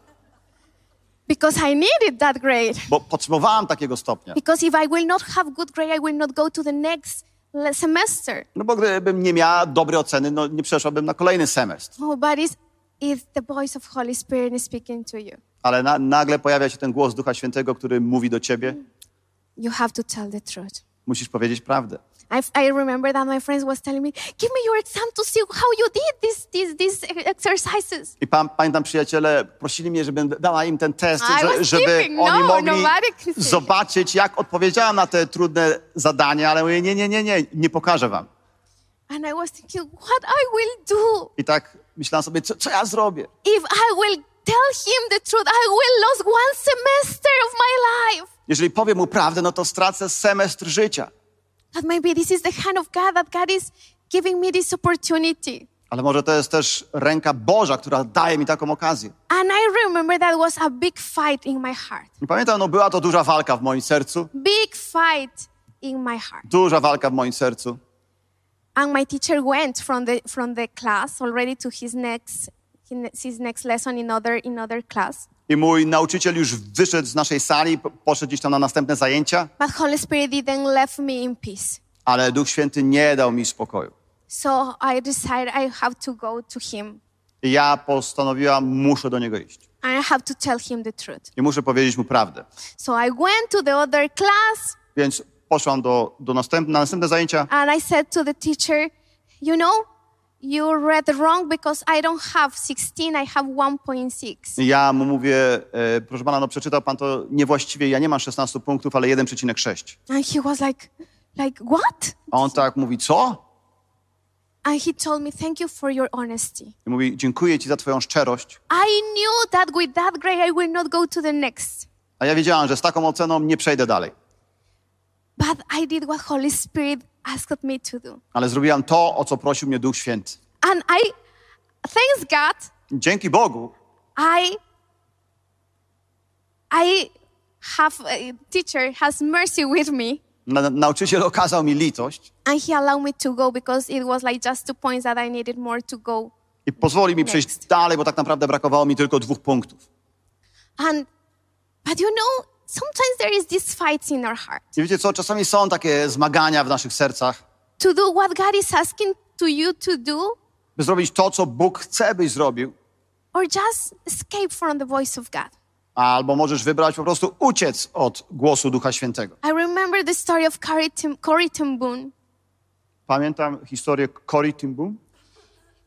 because I needed that grade. bo potrzebowałem takiego stopnia. Because if I will not have good grade, I will not go to the next semester. No bo gdybym nie miała dobrej oceny, no nie przeszłabym na kolejny semestr. Oh, but it's, it's the voice of Holy Spirit is speaking to you. Ale na, nagle pojawia się ten głos Ducha Świętego, który mówi do ciebie, You have to tell the truth. Musisz powiedzieć prawdę. I, I remember that my friends was telling me, "Give me your exam to see how you did these these these exercises." I pan, pamiętam, przyjaciele prosili mnie, żebym dała im ten test, że, żeby kidding. oni No, mogli zobaczyć, jak odpowiedziałam na te trudne zadania, ale mówię, nie, nie, nie, nie, nie pokażę wam. And I was thinking, "What I will do I tak myślałam sobie, co, co ja zrobię? if I will tell him the truth? I will lose one semester of my life." Jeżeli powiem mu prawdę, no to stracę semestr życia. But maybe this is the hand of God that God is giving me this opportunity. Ale może to jest też ręka Boża, która daje mi taką okazję. And I remember that was a big fight in my heart. I pamiętam, no była to duża walka w moim sercu. Big fight in my heart. Duża walka w moim sercu. And my teacher went from the from the class already to his next his next lesson in other in other class. I mój nauczyciel już wyszedł z naszej sali, po- poszedł gdzieś tam na następne zajęcia, But Holy Spirit didn't leave me in peace. ale Duch Święty nie dał mi spokoju. So I decided I have to go to him I ja postanowiłam, muszę do niego iść. and I have to tell him the truth. I muszę powiedzieć mu prawdę. So I went to the other class Więc poszłam do, do następ, na następne zajęcia and I said to the teacher, you know, you read wrong because I don't have 16, I have 1.6. i ja mu mówię, e, proszę pana, no przeczytał pan to niewłaściwie, ja nie mam 16 punktów, ale 1,6. And he was like, like what? A on tak mówi, co? And he told me, thank you for your honesty. I mówi, dziękuję ci za twoją szczerość. I knew that with that grade I will not go to the next. A ja wiedziałam, że z taką oceną nie przejdę dalej. But I did what Holy Spirit asked me to do. Ale zrobiłam to, o co prosił mnie Duch Święty. And I, thanks God, Dzięki Bogu I, I have a teacher has mercy with me, na, nauczyciel okazał mi litość and he allowed me to go because it was like just two points that I needed more to go. i pozwoli mi przejść dalej, bo tak naprawdę brakowało mi tylko dwóch punktów. And, but you know, sometimes there is these fights in our heart I wiecie co, czasami są takie zmagania w naszych sercach, to do what God is asking to you to do, by zrobić to, co Bóg chce, byś zrobił, or just escape from the voice of God. albo możesz wybrać po prostu uciec od głosu Ducha Świętego. I remember the story of Corrie Tim, Corrie Ten Boom. Pamiętam historię.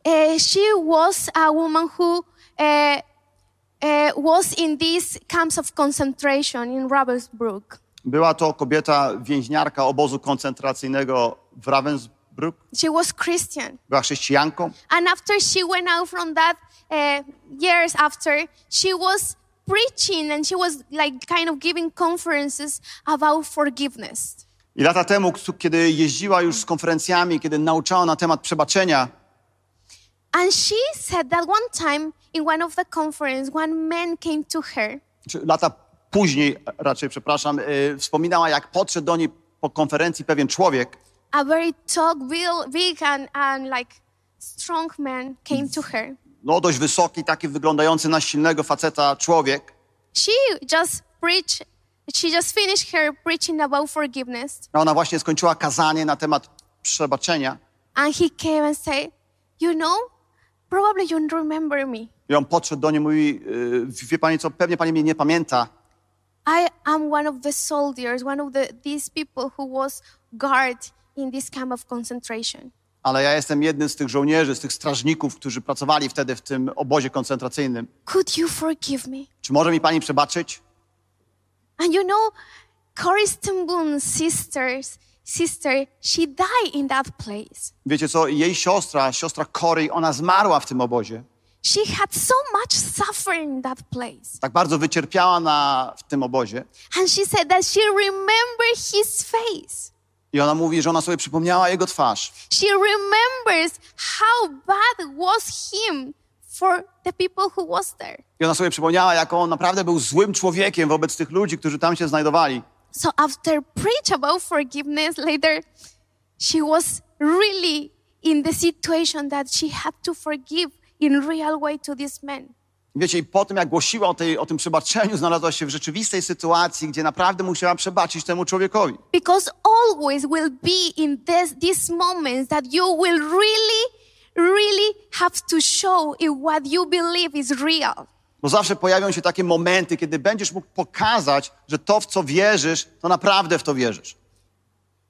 Uh, she was a woman who uh, uh, was in these camps of concentration in Ravensbrück. Była to kobieta więźniarka obozu koncentracyjnego w Ravensbrück. She was Christian. Była chrześcijanką. And after she went out from that, uh, years after, she was preaching and she was like kind of giving conferences about forgiveness. I lata temu, kiedy jeździła już z konferencjami, kiedy nauczała na temat przebaczenia, And she said that one time in one of the conference, one man came to her lata później, raczej przepraszam, y, wspominała, jak podszedł do niej po konferencji pewien człowiek a very tall, big, big and, and like strong man came to her. no dość wysoki, taki wyglądający na silnego faceta człowiek. She just preached, she just finished her preaching about forgiveness. A ona właśnie skończyła kazanie na temat przebaczenia And he came and said, You know, probably you don't remember me. i on podszedł do niej i mówi, y, wie pani co, pewnie pani mnie nie pamięta, I am one of the soldiers, one of the, these people who was guard in this camp of concentration. ale ja jestem jednym z tych żołnierzy, z tych strażników, którzy pracowali wtedy w tym obozie koncentracyjnym. Could you forgive me? Czy może mi pani przebaczyć? And you know, Corrie Ten sisters, sister, she died in that place. Wiecie co, jej siostra, siostra Cory, ona zmarła w tym obozie. She had so much suffering in that place. Tak bardzo wycierpiała na, w tym obozie. And she said that she remembered his face. I ona mówi, że ona sobie przypomniała jego twarz. She remembers how bad was him for the people who was there. I ona sobie przypomniała, jak on naprawdę był złym człowiekiem wobec tych ludzi, którzy tam się znajdowali. So after preach about forgiveness later, she was really in the situation that she had to forgive in real way to this man. Wiecie, i po tym, jak głosiła o, tej, o tym przebaczeniu, znalazła się w rzeczywistej sytuacji, gdzie naprawdę musiała przebaczyć temu człowiekowi. Because always will be in this, these moments that you will really, really have to show if what you believe is real. Bo zawsze pojawią się takie momenty, kiedy będziesz mógł pokazać, że to, w co wierzysz, to naprawdę w to wierzysz.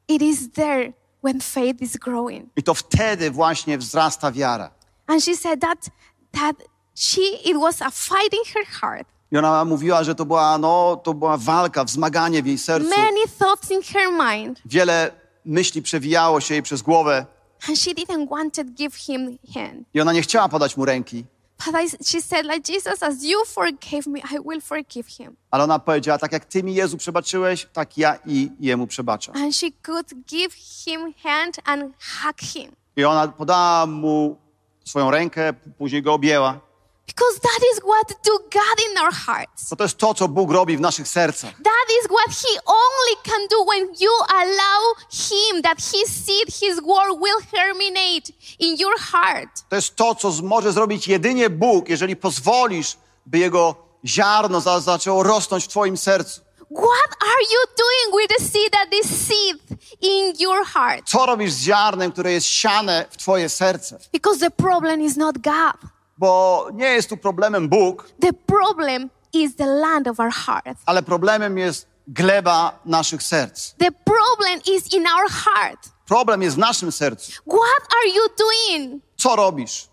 It is there when faith is growing. I to wtedy właśnie wzrasta wiara. And she said that, that she, it was a fight in her heart. I ona mówiła, że to była, no, to była walka, wzmaganie w jej sercu. Many thoughts in her mind. Wiele myśli przewijało się jej przez głowę And she didn't want to give him hand. i ona nie chciała podać mu ręki. But I, she said, like Jesus, as you forgave me, I will forgive him. Ale ona powiedziała, tak jak ty mi Jezu przebaczyłeś, tak ja i jemu przebaczam. And she could give him hand and hug him. I ona podała mu swoją rękę, później go objęła. Because that is what do God in our hearts. Bo to jest to, co Bóg robi w naszych sercach. That is what he only can do when you allow him that his seed, his word will germinate in your heart. To jest to, co może zrobić jedynie Bóg, jeżeli pozwolisz, by Jego ziarno za, zaczęło rosnąć w Twoim sercu. What are you doing with the seed that is seed in your heart? Co robisz z ziarnem, które jest siane w Twoje serce? Because the problem is not God. Bo nie jest tu problemem Bóg, The problem is the land of our heart. ale problemem jest gleba naszych serc. The problem is in our heart. Problem jest w naszym sercu. What are you doing? Co robisz?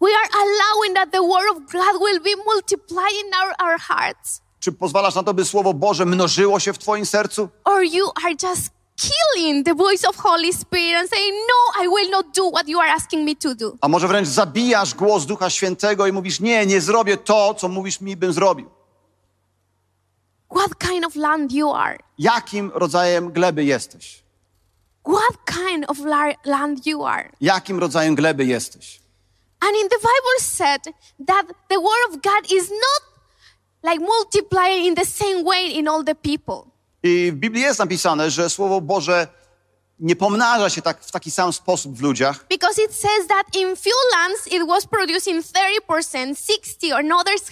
We are allowing that the word of God will be multiplying in our, our hearts. Czy pozwalasz na to, by Słowo Boże mnożyło się w Twoim sercu? Or you are just killing the voice of Holy Spirit and saying, No, I will not do what you are asking me to do. A może wręcz zabijasz głos Ducha Świętego i mówisz, nie, nie zrobię to, co mówisz mi, bym zrobił. What kind of land you are? Jakim rodzajem gleby jesteś? What kind of la- land you are? Jakim rodzajem gleby jesteś? And in the Bible said that the word of God is not like multiplying in the same way in all the people. I w Biblii jest napisane, że Słowo Boże nie pomnaża się tak, w taki sam sposób w ludziach, Because it says that in few lands it was producing 30%, 60, or others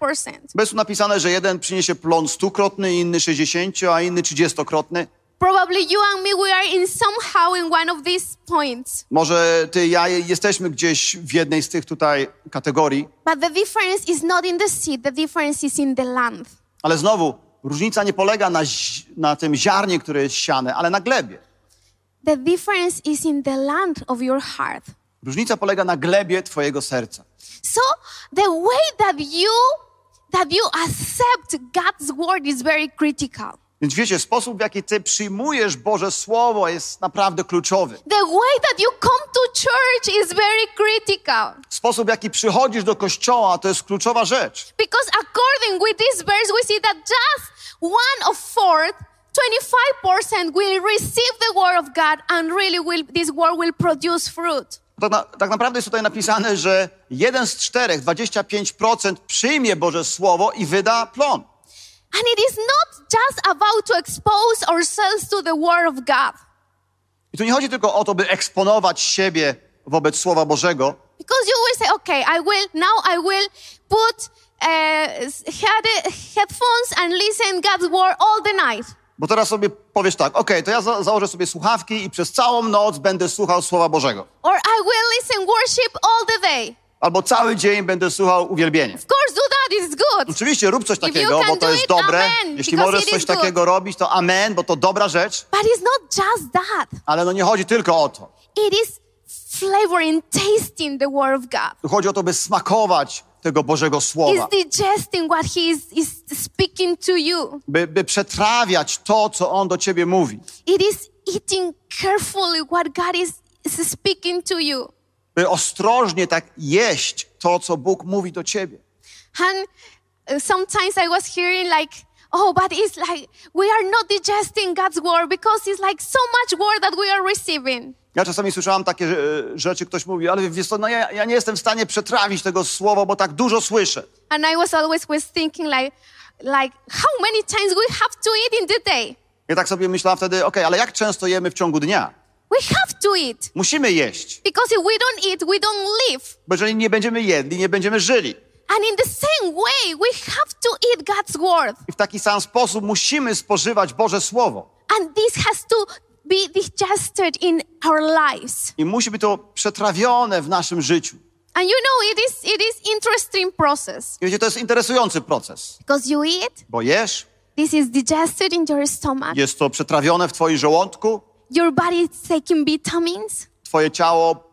100%. bo jest tu napisane, że jeden przyniesie plon stukrotny, inny 60, a inny 30-krotny. Probably you and me, we are in somehow in one of these points. Może ty i ja jesteśmy gdzieś w jednej z tych tutaj kategorii, But the difference is not in the seed, the difference is in the land. ale znowu różnica nie polega na, na tym ziarnie, które jest siane, ale na glebie. The difference is in the land of your heart. Różnica polega na glebie twojego serca. So the way that you that you accept God's word is very critical. Więc wiecie, sposób w jaki ty przyjmujesz Boże Słowo jest naprawdę kluczowy. The way that you come to church is very critical. Sposób w jaki przychodzisz do kościoła to jest kluczowa rzecz. Because according with this verse, we see that just one of four, 25% will receive the word of God and really will, this word will produce fruit. Tak, na, tak naprawdę jest tutaj napisane, że jeden z czterech, 25% przyjmie Boże Słowo i wyda plon. And it is not just about to expose ourselves to the word of God. I tu nie chodzi tylko o to, by eksponować siebie wobec Słowa Bożego, Because you will say, okay, I will, now I will put headphones and listen God's word all the night. bo teraz sobie powiesz tak, okej, to ja za założę sobie słuchawki i przez całą noc będę słuchał Słowa Bożego. Or I will listen worship all the day. Albo cały dzień będę słuchał uwielbienia. Of course, do that, it's good. Oczywiście rób coś takiego, bo to jest it, dobre. amen, Jeśli możesz coś is good. takiego robić, to amen, bo to dobra rzecz. But it's not just that. Ale no nie chodzi tylko o to. It is flavoring, tasting the word of God. Tu chodzi o to, by smakować tego Bożego Słowa. Digesting what He is, is speaking to you. By, by przetrawiać to, co On do ciebie mówi. It is eating carefully what God is, is speaking to you. By ostrożnie tak jeść to, co Bóg mówi do ciebie. And uh, sometimes I was hearing like, oh, but it's like we are not digesting God's word because it's like so much word that we are receiving. Ja czasami słyszałam takie e, rzeczy, ktoś mówi, ale wiesz co, no ja, ja nie jestem w stanie przetrawić tego słowa, bo tak dużo słyszę. And I was always was thinking like, like how many times we have to eat in the day? Ja tak sobie myślałam wtedy, okej, ale jak często jemy w ciągu dnia? We have to eat. Musimy jeść, Because if we don't eat, we don't live. bo jeżeli nie będziemy jedli, nie będziemy żyli. And in the same way, we have to eat God's word. I w taki sam sposób musimy spożywać Boże Słowo. And this has to be digested in our lives. I musi być to przetrawione w naszym życiu. And you know, it is, it is interesting process. I wiecie, to jest interesujący proces, Because you eat, bo jesz, this is digested in your stomach. jest to przetrawione w twoim żołądku, Your body is taking vitamins. twoje ciało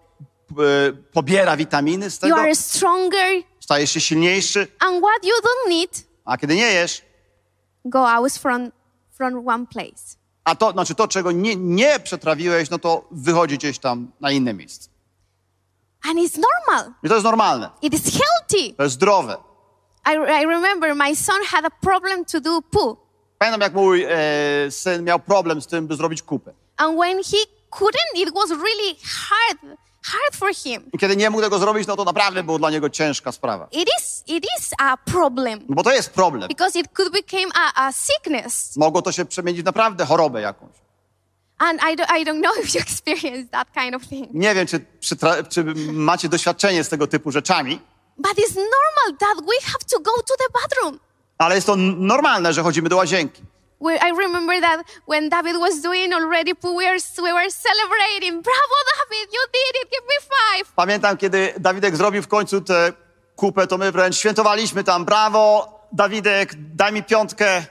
e, pobiera witaminy z You tego, are stronger. stajesz się silniejszy, And what you don't need, a kiedy nie jesz, go out from, from one place. A to, znaczy to, czego nie, nie przetrawiłeś, no to wychodzi gdzieś tam na inne miejsce. And it's normal. I to jest normalne, It is healthy. to jest zdrowe. I, I remember my son had a problem to do poo. Pamiętam, jak mój e, syn miał problem z tym, by zrobić kupę. And when he couldn't, it was really hard, hard for him. I kiedy nie mógł tego zrobić, no to naprawdę była dla niego ciężka sprawa. It is, it is a problem No bo to jest problem. because it could become a, a sickness. Mogło to się przemienić w naprawdę chorobę jakąś. And I, do, I don't know if you experienced that kind of thing. Nie wiem, czy, przytra- czy macie doświadczenie z tego typu rzeczami, But it's normal that we have to go to the bathroom. ale jest to normalne, że chodzimy do łazienki. I remember that when David was doing already we were, we were celebrating. Bravo, David, you did it. Give me five. Pamiętam, kiedy Dawidek zrobił w końcu tę kupę, to my wręcz świętowaliśmy tam. Brawo, Dawidek, daj mi piątkę,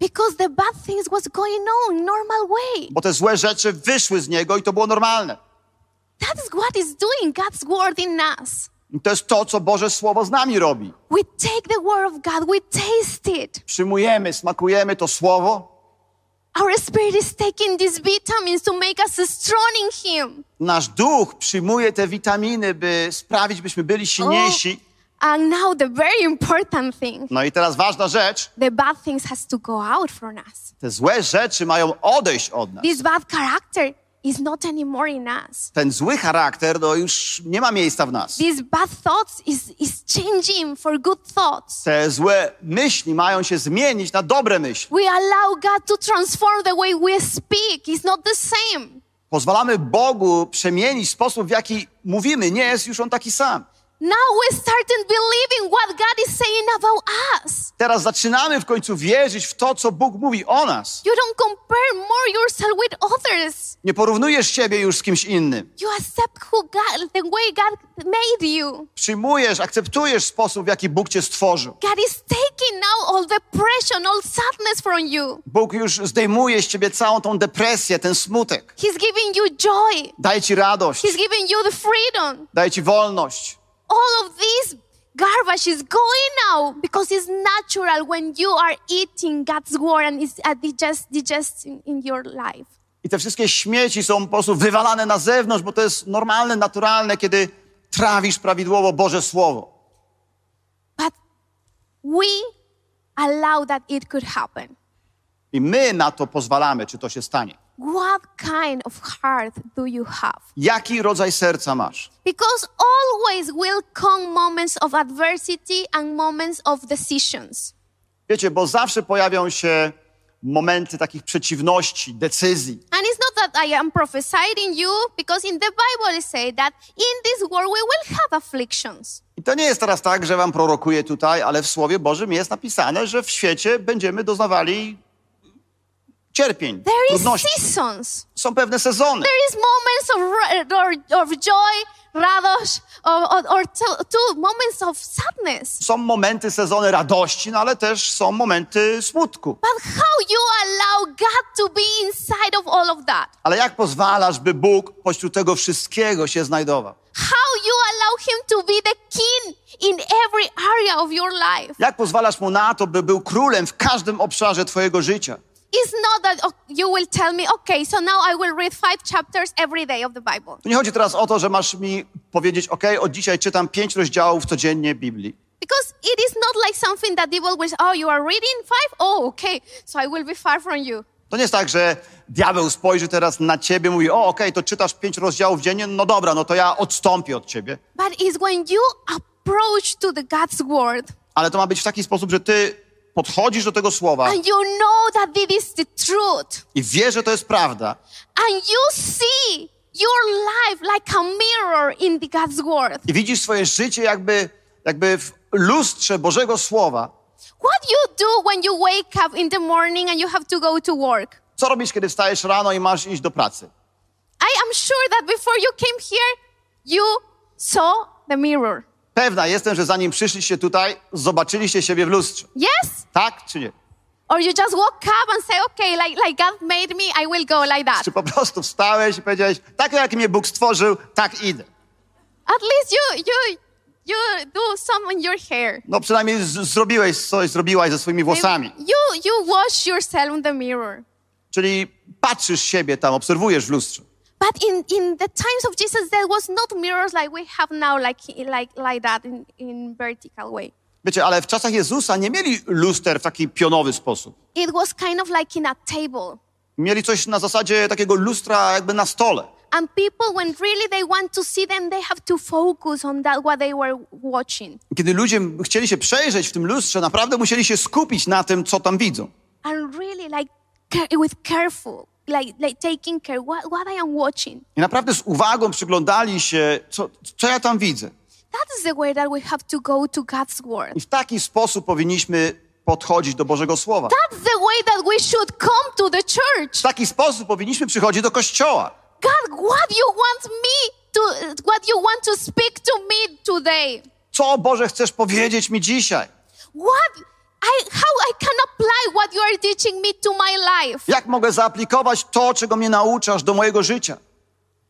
Because the bad things was going on normal way. bo te złe rzeczy wyszły z niego i to było normalne. That is what is doing God's word in us. I to jest to, co Boże Słowo z nami robi. We take the word of God, we taste it. Przyjmujemy, smakujemy to Słowo. Our spirit is taking these vitamins to make us strong in Him. Nasz duch przyjmuje te witaminy, by sprawić, byśmy byli silniejsi. And now the very important thing, No i teraz ważna rzecz. the bad things has to go out from us. Te złe rzeczy mają odejść od nas. This bad character is not anymore in us. Ten zły charakter no już nie ma miejsca w nas. These bad thoughts is, is changing for good thoughts. Te złe myśli mają się zmienić na dobre myśli. We allow God to transform the way we speak. It's not the same. Pozwalamy Bogu przemienić sposób, w jaki mówimy. Nie jest już On taki sam. Now we're starting believing what God is saying about us. Teraz zaczynamy w końcu wierzyć w to, co Bóg mówi o nas. You don't compare more yourself with others. Nie porównujesz siebie już z kimś innym. You accept who God, the way God made you. Przyjmujesz, akceptujesz sposób, w jaki Bóg cię stworzył. God is taking now all depression, all sadness from you. Bóg już zdejmuje z ciebie całą tą depresję, ten smutek. He's giving you joy. Daje ci radość, He's giving you the freedom. daje ci wolność. All of this garbage is going out because it's natural when you are eating God's word and it's uh, digest, digesting in your life. I te wszystkie śmieci są po prostu wywalane na zewnątrz, bo to jest normalne, naturalne, kiedy trawisz prawidłowo Boże Słowo. But we allow that it could happen. I my na to pozwalamy, czy to się stanie. What kind of heart do you have? Jaki rodzaj serca masz? Because always will come moments of adversity and moments of decisions. Wiecie, bo zawsze pojawią się momenty takich przeciwności, decyzji. And it's not that I am prophesying you, because in the Bible it says that in this world we will have afflictions. I to nie jest teraz tak, że wam prorokuję tutaj, ale w Słowie Bożym jest napisane, że w świecie będziemy doznawali cierpień, There is trudności. seasons. Są pewne sezony. There is moments of, or, of joy, radość, or, or, two moments of sadness. Są momenty, sezony radości, no ale też są momenty smutku. But how you allow God to be inside of all of that? Ale jak pozwalasz, by Bóg pośród tego wszystkiego się znajdował? How you allow Him to be the king in every area of your life? Jak pozwalasz Mu na to, by był królem w każdym obszarze twojego życia? It's not that oh, you will tell me, okay, so now I will read five chapters every day of the Bible. Tu nie chodzi teraz o to, że masz mi powiedzieć, ok, od dzisiaj czytam pięć rozdziałów codziennie Biblii. Because it is not like something that people will say, oh, you are reading five? Oh, okay, so I will be far from you. To nie jest tak, że diabeł spojrzy teraz na ciebie, mówi, o okej, to czytasz pięć rozdziałów dziennie, no dobra, no to ja odstąpię od ciebie. But it's when you approach to the God's word Ale to ma być w taki sposób, że ty podchodzisz do tego słowa and you know that this is the truth i wiesz, że to jest prawda and you see your life like a mirror in the God's word. i widzisz swoje życie jakby, jakby w lustrze Bożego Słowa. What you do when you wake up in the morning and you have to go to work? Co robisz, kiedy wstajesz rano i masz iść do pracy? I am sure that before you came here, you saw the mirror. Pewna jestem, że zanim przyszliście tutaj, zobaczyliście siebie w lustrze. Yes? Tak czy nie? Or you just woke up and say, okay, like, like God made me, I will go like that. Czy po prostu wstałeś i powiedziałeś, tak jak mnie Bóg stworzył, tak idę. At least you, you, you do some in your hair. No przynajmniej zrobiłeś coś, zrobiłaś ze swoimi włosami. You, you wash yourself in the mirror. Czyli patrzysz siebie tam, obserwujesz w lustrze. But in, in the times of Jesus, there was not mirrors like we have now, like, like, like that in, in vertical way. Wiecie, ale w czasach Jezusa nie mieli luster w taki pionowy sposób. It was kind of like in a table. Mieli coś na zasadzie takiego lustra jakby na stole. And people, when really they want to see them, they have to focus on that, what they were watching. Kiedy ludzie chcieli się przejrzeć w tym lustrze, naprawdę musieli się skupić na tym, co tam widzą. And really, like, with careful, like, like taking care, what, what I am watching. I naprawdę z uwagą przyglądali się, co, co ja tam widzę. That is the way that we have to go to God's word. I w taki sposób powinniśmy podchodzić do Bożego Słowa. That's the way that we should come to the church. W taki sposób powinniśmy przychodzić do Kościoła. God, what you want me to, what you want to speak to me today? Co, Boże, chcesz powiedzieć mi dzisiaj? What, I, how I can apply what you are teaching me to my life? Jak mogę zaaplikować to, czego mnie nauczasz do mojego życia?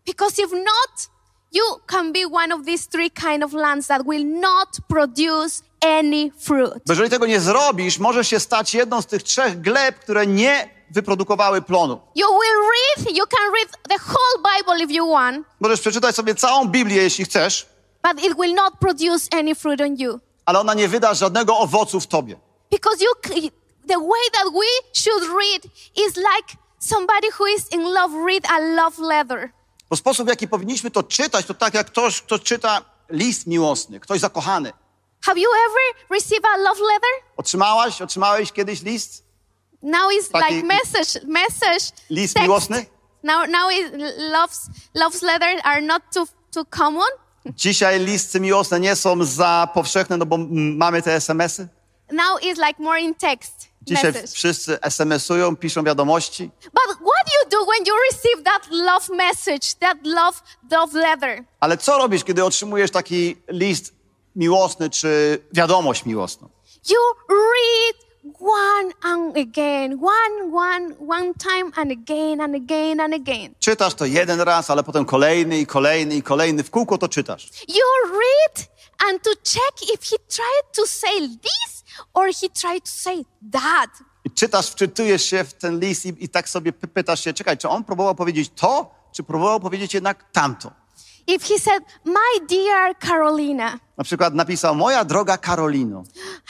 Because if not, you can be one of these three kind of lands that will not produce any fruit. Bo jeżeli tego nie zrobisz, możesz się stać jedną z tych trzech gleb, które nie wyprodukowały plonu. You will read, you can read the whole Bible if you want, Możesz przeczytać sobie całą Biblię, jeśli chcesz, but it will not produce any fruit on you. ale ona nie wyda żadnego owocu w tobie. Because you, the way that we should read is like somebody who is in love read a love letter. Bo sposób, w jaki powinniśmy to czytać, to tak jak ktoś, kto czyta list miłosny, ktoś zakochany. Have you ever received a love letter? Otrzymałaś, otrzymałeś kiedyś list? Now it's Taki- like message, message. List text. miłosny? Now, now is love's love's letters are not too too common. Dzisiaj listy miłosne nie są za powszechne, no bo mamy te SMS-y. Now it's like more in text Dzisiaj message. wszyscy SMS-ują, piszą wiadomości. But what do you do when you receive that love message, that love love letter? Ale co robisz, kiedy otrzymujesz taki list miłosny czy wiadomość miłosną? You read one and again, one, one, one time and again and again and again. Czytasz to jeden raz, ale potem kolejny i kolejny i kolejny. W kółko to czytasz. You read and to check if he tried to say this or he tried to say that. I czytasz, wczytujesz się w ten list i, i tak sobie py- pytasz się, czekaj, czy on próbował powiedzieć to, czy próbował powiedzieć jednak tamto? If he said, My dear Carolina, Na przykład napisał, moja droga Karolino.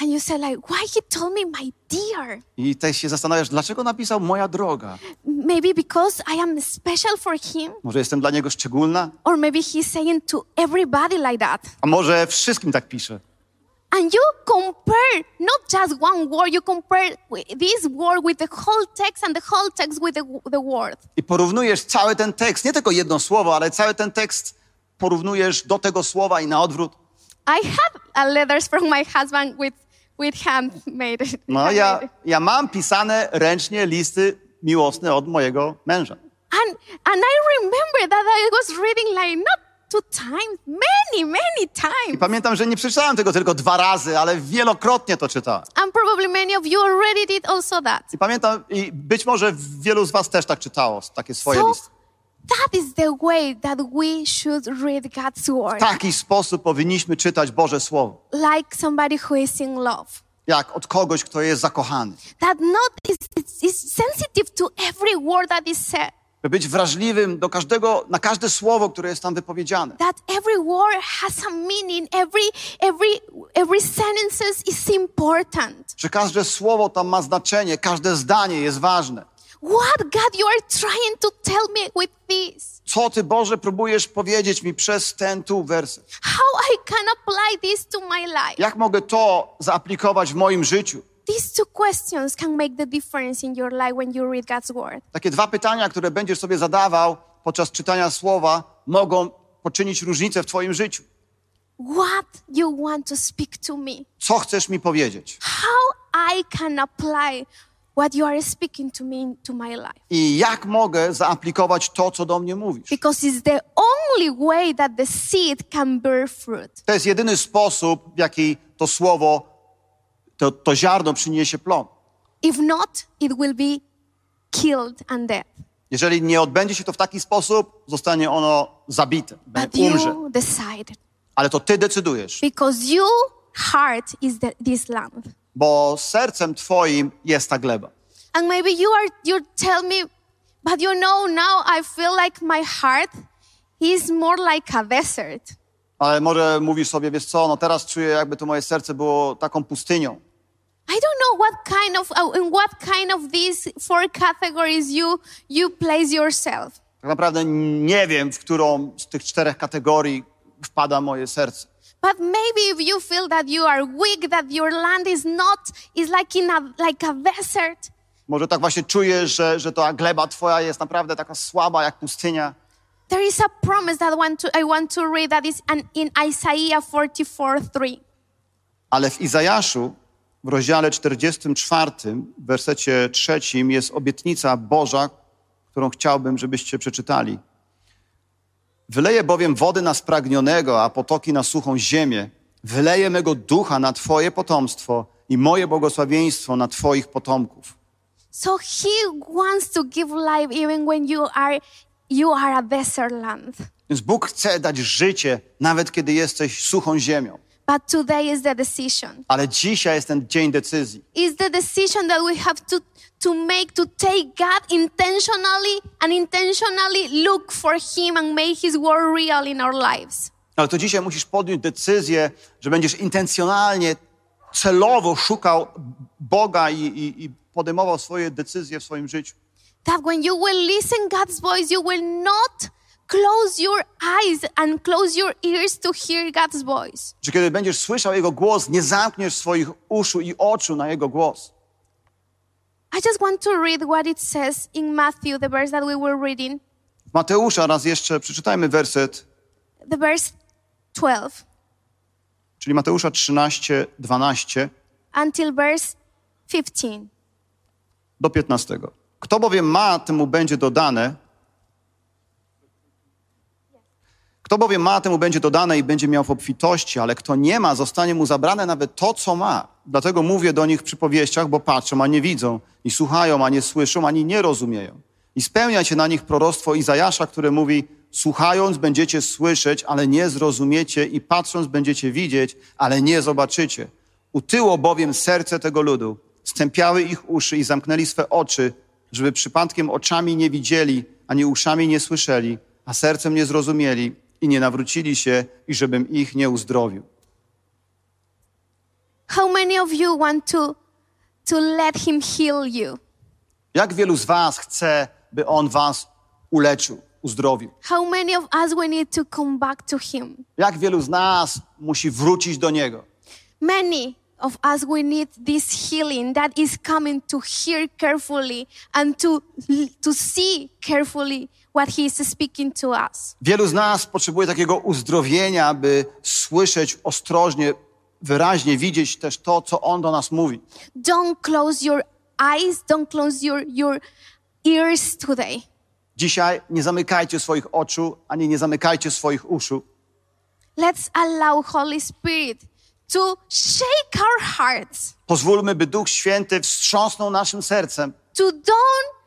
and you said, like, why he told me my dear? I też się zastanawiasz, dlaczego napisał moja droga? Maybe because I am special for him, Może jestem dla niego szczególna? or maybe he's saying to everybody like that. A może wszystkim tak pisze? And you compare not just one word, you compare this word with the whole text and the whole text with the, the word. I porównujesz cały ten tekst, nie tylko jedno słowo, ale cały ten tekst porównujesz do tego słowa i na odwrót. I have letters from my husband with, with handmade. No ja, ja mam pisane ręcznie listy miłosne od mojego męża. And, and I remember that I was reading like not times, many, many I times. pamiętam, że nie przeczytałem tego tylko dwa razy, ale wielokrotnie to czytałem. And probably many of you already did also that. I pamiętam, i być może wielu z was też tak czytało, takie swoje So listy. that is the way that we should read God's word. W taki sposób powinniśmy czytać Boże Słowo. Like somebody who is in love. Jak od kogoś, kto jest zakochany. That not is, is sensitive to every word that is said. By być wrażliwym do każdego, na każde słowo, które jest tam wypowiedziane. That every word has a meaning. Every every every sentences is important. Że każde słowo tam ma znaczenie, każde zdanie jest ważne. What, God, you are trying to tell me with this? Co Ty, Boże, próbujesz powiedzieć mi przez ten tu werset? How I can apply this to my life? Jak mogę to zaaplikować w moim życiu? These two questions can make the difference in your life when you read God's word. Takie dwa pytania, które będziesz sobie zadawał podczas czytania słowa, mogą poczynić różnicę w Twoim życiu. What you want to speak to me? Co chcesz mi powiedzieć? How I can apply what you are speaking to me to my life? I jak mogę zaaplikować to, co do mnie mówisz? Because it's the only way that the seed can bear fruit. To jest jedyny sposób, w jaki to słowo, to, to ziarno przyniesie plon. If not, it will be killed and dead. Jeżeli nie odbędzie się to w taki sposób, zostanie ono zabite, But umrze. you decided. Ale to ty decydujesz, Because your heart is the, this land. bo sercem twoim jest ta gleba. And maybe you are you tell me, but you know now I feel like my heart is more like a desert. Ale może mówisz sobie, wiesz co, no teraz czuję, jakby to moje serce było taką pustynią. I don't know what kind of uh, in what kind of these four categories you you place yourself. Tak naprawdę nie wiem, w którą z tych czterech kategorii wpada moje serce. But maybe if you feel that you are weak, that your land is not is like in a like a desert, Może tak właśnie czujesz, że, że ta gleba twoja jest naprawdę taka słaba jak pustynia. there is a promise that I want to I want to read that is an, in Isaiah 44:3. Ale w Izajaszu w rozdziale 44, w wersecie trzecim jest obietnica Boża, którą chciałbym, żebyście przeczytali. Wyleję bowiem wody na spragnionego, a potoki na suchą ziemię. Wyleję mego ducha na Twoje potomstwo i moje błogosławieństwo na Twoich potomków. So he wants to give life even when you are you are a desert land. Więc Bóg chce dać życie, nawet kiedy jesteś suchą ziemią. But today is the decision. Ale dzisiaj jest ten dzień decyzji. Is the decision that we have to to make to take God intentionally and intentionally look for him and make his word real in our lives. Ale to dzisiaj musisz podjąć decyzję, że będziesz intencjonalnie, celowo szukał Boga i, i, i podejmował swoje decyzje w swoim życiu. That when you will listen God's voice, you will not close your eyes and close your ears to hear God's voice. Że kiedy będziesz słyszał Jego głos, nie zamkniesz swoich uszu i oczu na Jego głos. I just want to read what it says in Matthew, the verse that we were reading, W Mateusza raz jeszcze przeczytajmy werset, the verse 12 czyli Mateusza 13, 12 until verse 15. do 15. Kto bowiem ma, temu będzie dodane. Kto bowiem ma, temu będzie dodane i będzie miał w obfitości, ale kto nie ma, zostanie mu zabrane nawet to, co ma. Dlatego mówię do nich w przypowieściach, bo patrzą, a nie widzą, i słuchają, a nie słyszą, ani nie rozumieją. I spełnia się na nich proroctwo Izajasza, które mówi, słuchając będziecie słyszeć, ale nie zrozumiecie i patrząc będziecie widzieć, ale nie zobaczycie. Utyło bowiem serce tego ludu, stępiały ich uszy i zamknęli swe oczy, żeby przypadkiem oczami nie widzieli, ani uszami nie słyszeli, a sercem nie zrozumieli i nie nawrócili się, i żebym ich nie uzdrowił. How many of you want to, to let him heal you? Jak wielu z was chce, by on was uleczył, uzdrowił? How many of us we need to come back to him? Jak wielu z nas musi wrócić do niego? Many of us we need this healing that is coming to hear carefully and to to see carefully what he is speaking to us. Wielu z nas potrzebuje takiego uzdrowienia, aby słyszeć ostrożnie, wyraźnie widzieć też to, co on do nas mówi. Don't close your eyes, don't close your your ears today. Dzisiaj nie zamykajcie swoich oczu, ani nie zamykajcie swoich uszu. Let's allow Holy Spirit to shake our hearts, Pozwólmy, by Duch Święty wstrząsnął naszym sercem, to don't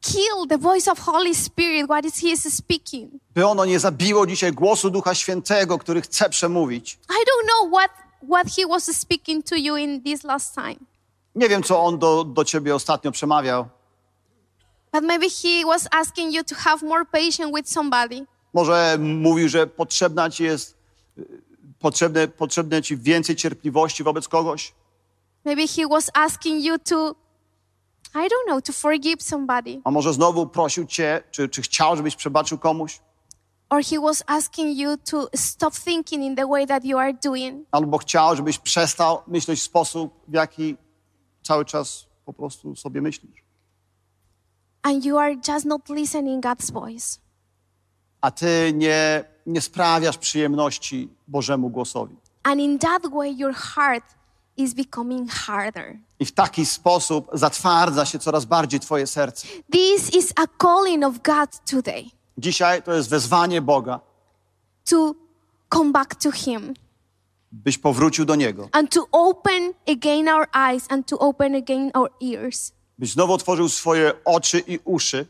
kill the voice of Holy Spirit, what is He is speaking. by ono nie zabiło dzisiaj głosu Ducha Świętego, który chce przemówić. I don't know what, what He was speaking to you in this last time, Nie wiem, co on do, do ciebie ostatnio przemawiał. but maybe He was asking you to have more patience with somebody. Może mówił, że potrzebna ci jest, potrzebne, potrzebne ci więcej cierpliwości wobec kogoś. Maybe He was asking you to I don't know, to forgive somebody. A może znowu prosił cię, czy, czy chciał, żebyś przebaczył komuś? Or he was asking you to stop thinking in the way that you are doing. Albo chciał, żebyś przestał myśleć w sposób, w jaki cały czas po prostu sobie myślisz. And you are just not listening God's voice. A ty nie, nie sprawiasz przyjemności Bożemu głosowi. And in that way, your heart is becoming harder. I w taki sposób zatwardza się coraz bardziej twoje serce. This is a calling of God today Dzisiaj to jest wezwanie Boga, to come back to Him byś powrócił do Niego. and to open again our eyes and to open again our ears. Byś znowu otworzył swoje oczy i uszy,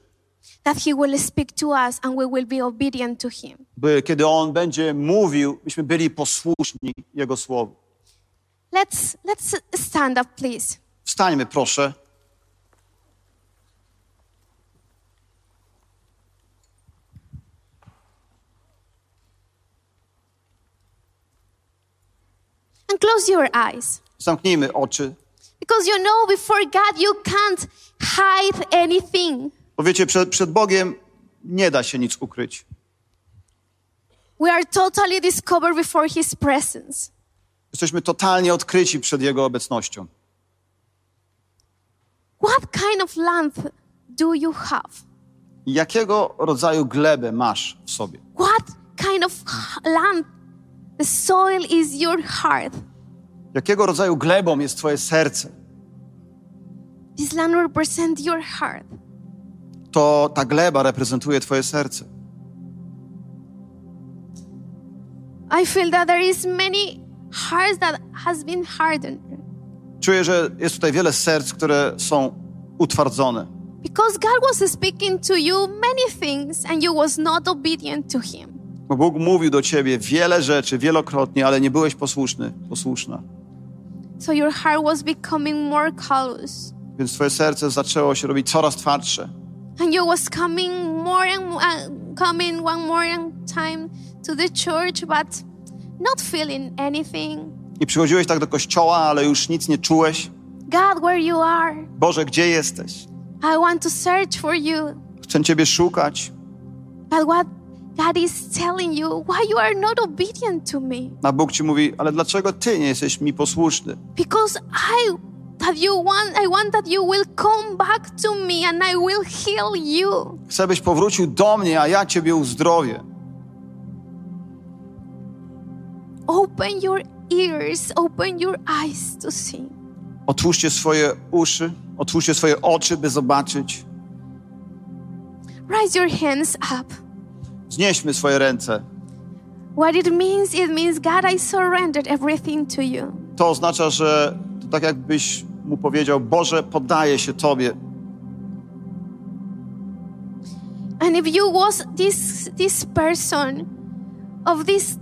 That He will speak to us and we will be obedient to Him. by kiedy On będzie mówił, byśmy byli posłuszni Jego słowu. Let's, let's stand up, please. Wstańmy, proszę. And close your eyes. Zamknijmy oczy. Because you know, before God, you can't hide anything. Bo wiecie, przed, przed Bogiem nie da się nic ukryć. We are totally discovered before His presence. Jesteśmy totalnie odkryci przed Jego obecnością. What kind of land do you have? Jakiego rodzaju glebę masz w sobie? What kind of land? The soil is your heart. Jakiego rodzaju glebą jest Twoje serce? This land represents your heart. To ta gleba reprezentuje Twoje serce. I feel that there is many hearts that has been hardened Czuję, że jest tutaj wiele serc, które są utwardzone. because God was speaking to you many things and you was not obedient to Him. Bo Bóg mówił do Ciebie wiele rzeczy, wielokrotnie, ale nie byłeś posłuszny, posłuszna. So your heart was becoming more callous. Więc Twoje serce zaczęło się robić coraz twardsze. And you was coming more and uh, coming one more time to the church, but not feeling anything. I przychodziłeś tak do kościoła, ale już nic nie czułeś. God, where you are? Boże, gdzie jesteś? I want to search for you. Chcę Ciebie szukać. But what God is telling you, why you are not obedient to me? A Bóg Ci mówi, ale dlaczego Ty nie jesteś mi posłuszny? Because I that you want I want that you will come back to me and I will heal you. Chcę, byś powrócił do mnie, a ja Ciebie uzdrowię. Open your ears, open your eyes to see. Otwórzcie swoje uszy, otwórzcie swoje oczy, by zobaczyć. Raise your hands up. Znieśmy swoje ręce. What it means, it means, God, I surrendered everything to you. To oznacza, że to tak jakbyś mu powiedział, Boże, poddaję się Tobie. And if you was this this person of these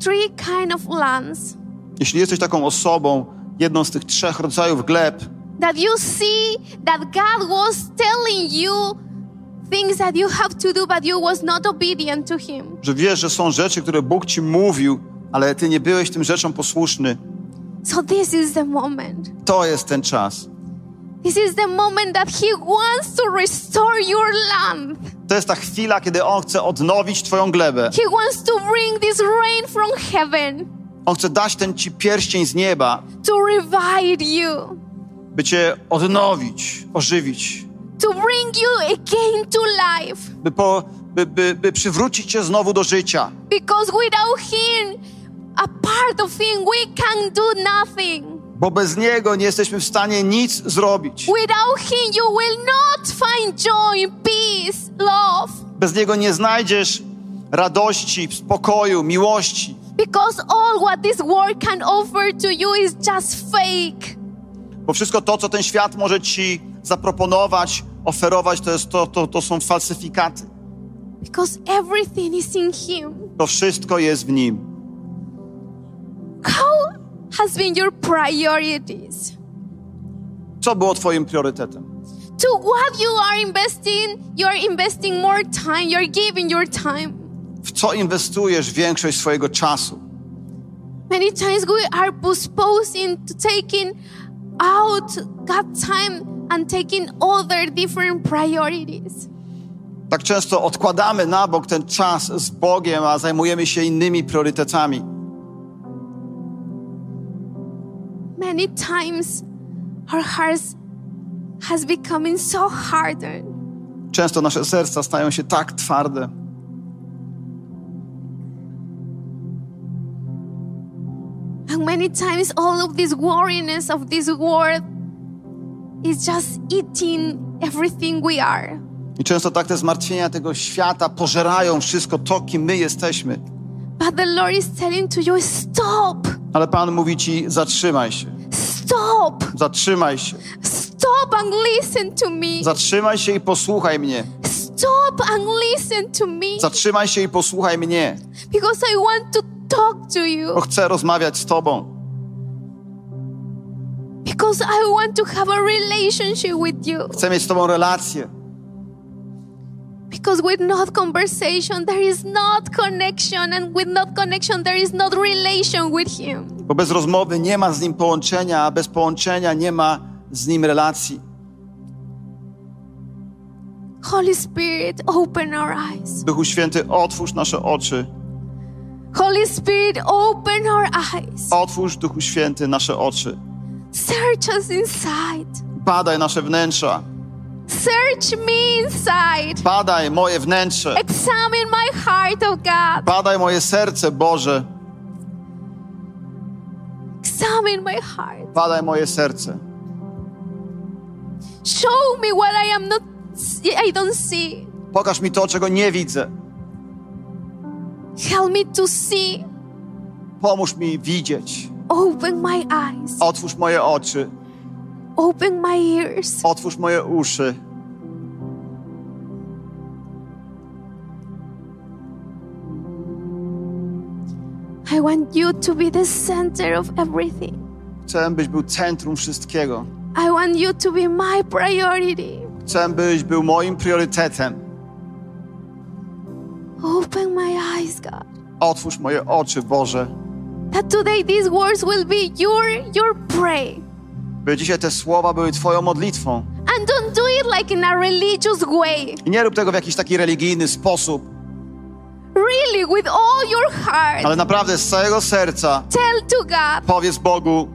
three kind of lands Jeśli jesteś taką osobą, jedną z tych trzech rodzajów gleb, that you see that God was telling you things that you have to do, but you was not obedient to Him. że wiesz, że są rzeczy, które Bóg Ci mówił, ale Ty nie byłeś tym rzeczom posłuszny, So this is the moment. to jest ten czas. This is the moment that He wants to restore your land. To jest ta chwila, kiedy On chce odnowić Twoją glebę. He wants to bring this rain from heaven On chce dać ten Ci pierścień z nieba, to revive you, by Cię odnowić, ożywić, to bring you again to life. by, po, by, by, by przywrócić Cię znowu do życia. Because without Him, a part of Him, we can do nothing. Bo bez Niego nie jesteśmy w stanie nic zrobić. Without Him, you will not find joy, peace, love. Bez Niego nie znajdziesz radości, spokoju, miłości. Because all what this world can offer to you is just fake. Bo wszystko to, co ten świat może Ci zaproponować, oferować, to, jest to, to, to są falsyfikaty. Because everything is in Him. To wszystko jest w Nim. How has been your priorities? Co było Twoim priorytetem? To what you are investing, you are investing more time, you're giving your time. W co inwestujesz większość swojego czasu? Many times we are postponing to taking out God's time and taking other different priorities. Tak często odkładamy na bok ten czas z Bogiem, a zajmujemy się innymi priorytetami. Many times our hearts has becoming so hardened. Często nasze serca stają się tak twarde. And many times all of this worriness of this world is just eating everything we are. I często tak te zmartwienia tego świata pożerają wszystko to, kim my jesteśmy. But the Lord is telling to you, stop, Ale Pan mówi ci, zatrzymaj się, stop, zatrzymaj się, stop and listen to me. zatrzymaj się i posłuchaj mnie. Stop and listen to me. Zatrzymaj się i posłuchaj mnie, Because I want to talk to you. bo chcę rozmawiać z Tobą. Because I want to have a relationship with you. Chcę mieć z Tobą relację. Because with not conversation, there is not connection. And with not connection, there is not relation with Him. Bo bez rozmowy nie ma z Nim połączenia, a bez połączenia nie ma z Nim relacji. Holy Spirit, open our eyes. Duchu Święty, otwórz nasze oczy. Holy Spirit, open our eyes. Otwórz, Duchu Święty, nasze oczy. Search us inside. Badaj nasze wnętrza. Search me inside. Badaj moje wnętrze. Examine my heart, oh God. Badaj moje serce, Boże. Examine my heart. Badaj moje serce. Show me what I am not I don't see. Pokaż mi to, czego nie widzę. Help me to see. Pomóż mi widzieć. Open my eyes. Otwórz moje oczy. Open my ears. Otwórz moje uszy. I want you to be the center of everything. Chcę, byś był centrum wszystkiego. I want you to be my priority. Chcę, byś był moim priorytetem. Open my eyes, God. Otwórz moje oczy, Boże. That today these words will be your your prayer. By dzisiaj te słowa były Twoją modlitwą. And don't do it like in a religious way. I nie rób tego w jakiś taki religijny sposób, Really, with all your heart. ale naprawdę z całego serca Tell to God, powiedz Bogu: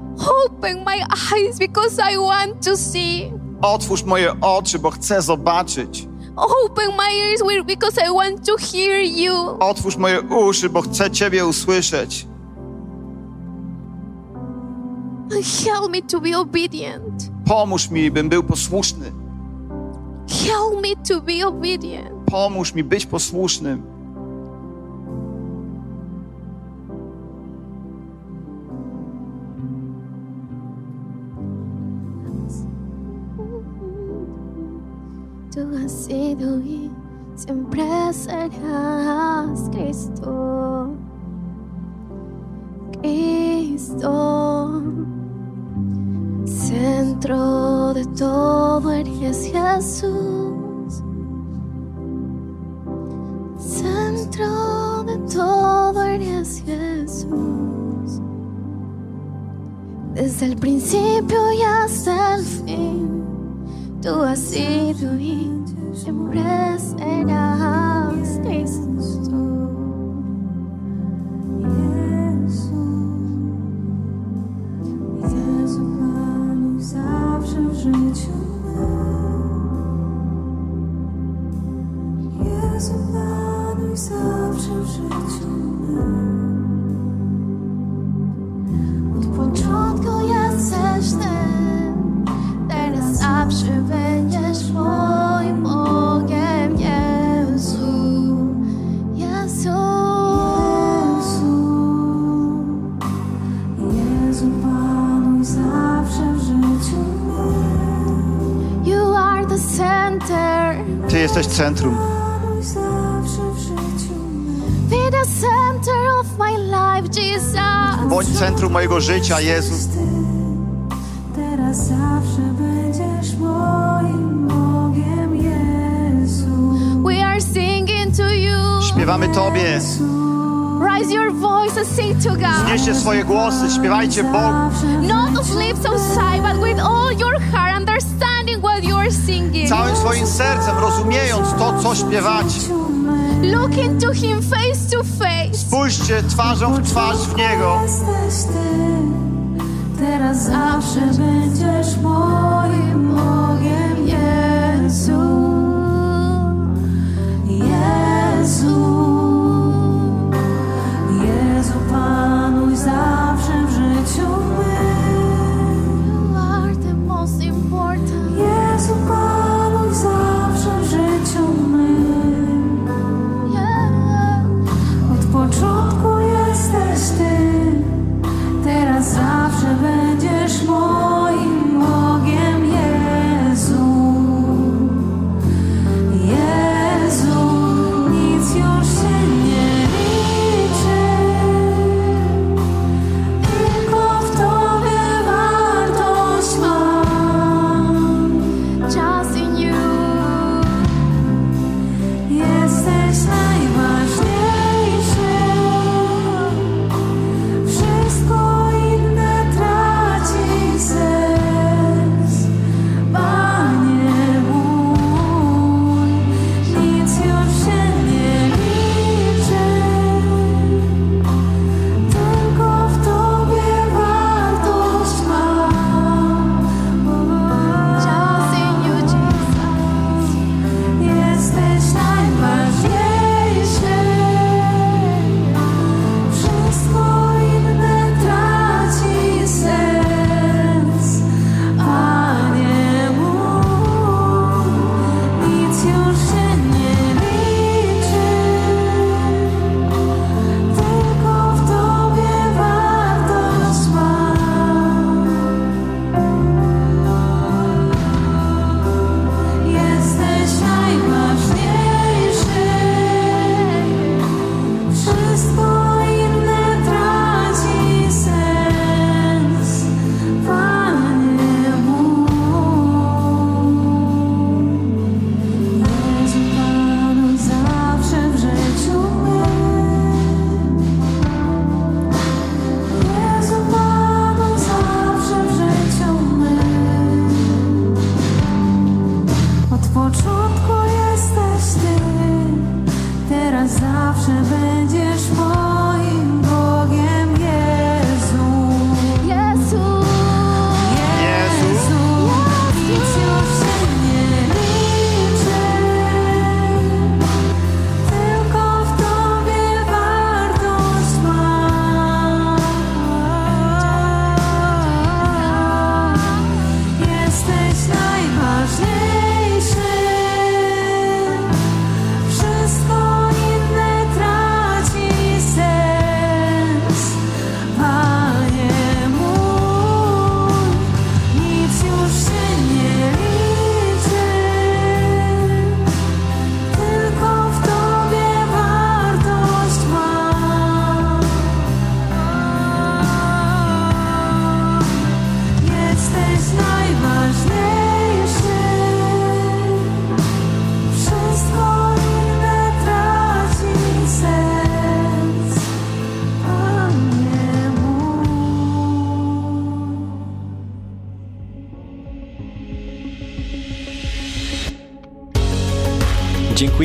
open my eyes because I want to see. Otwórz moje oczy, bo chcę zobaczyć. Open my ears because I want to hear you. Otwórz moje uszy, bo chcę Ciebie usłyszeć. Help me to be obedient. Pomóż mi, bym był posłuszny. Help me to be obedient. Pomóż mi być posłusznym. Tú has sido y siempre serás Cristo. Cristo. Centro de todo eres Jesús. Centro de todo eres Jesús. Desde el principio y hasta el fin. Tú has sido y siempre serás Cristo. Zawsze w życiu mym. Jezu Panu zawsze w życiu. Od początku jesteś Ty, teraz zawsze będziesz Jesus. Bądź centrum mojego życia, Jezu. Ty teraz zawsze będziesz moim Bogiem, Jezu. We are singing to you. Śpiewamy Tobie. Raise your voice and sing to God. Nieście swoje głosy, śpiewajcie Bogu. Not of lips outside, but with all your heart, understanding what you're singing. Całym swoim sercem rozumiejąc to, co śpiewacie. Look into him face to face. Spójrzcie twarzą w twarz w niego. Teraz zawsze będziesz moim.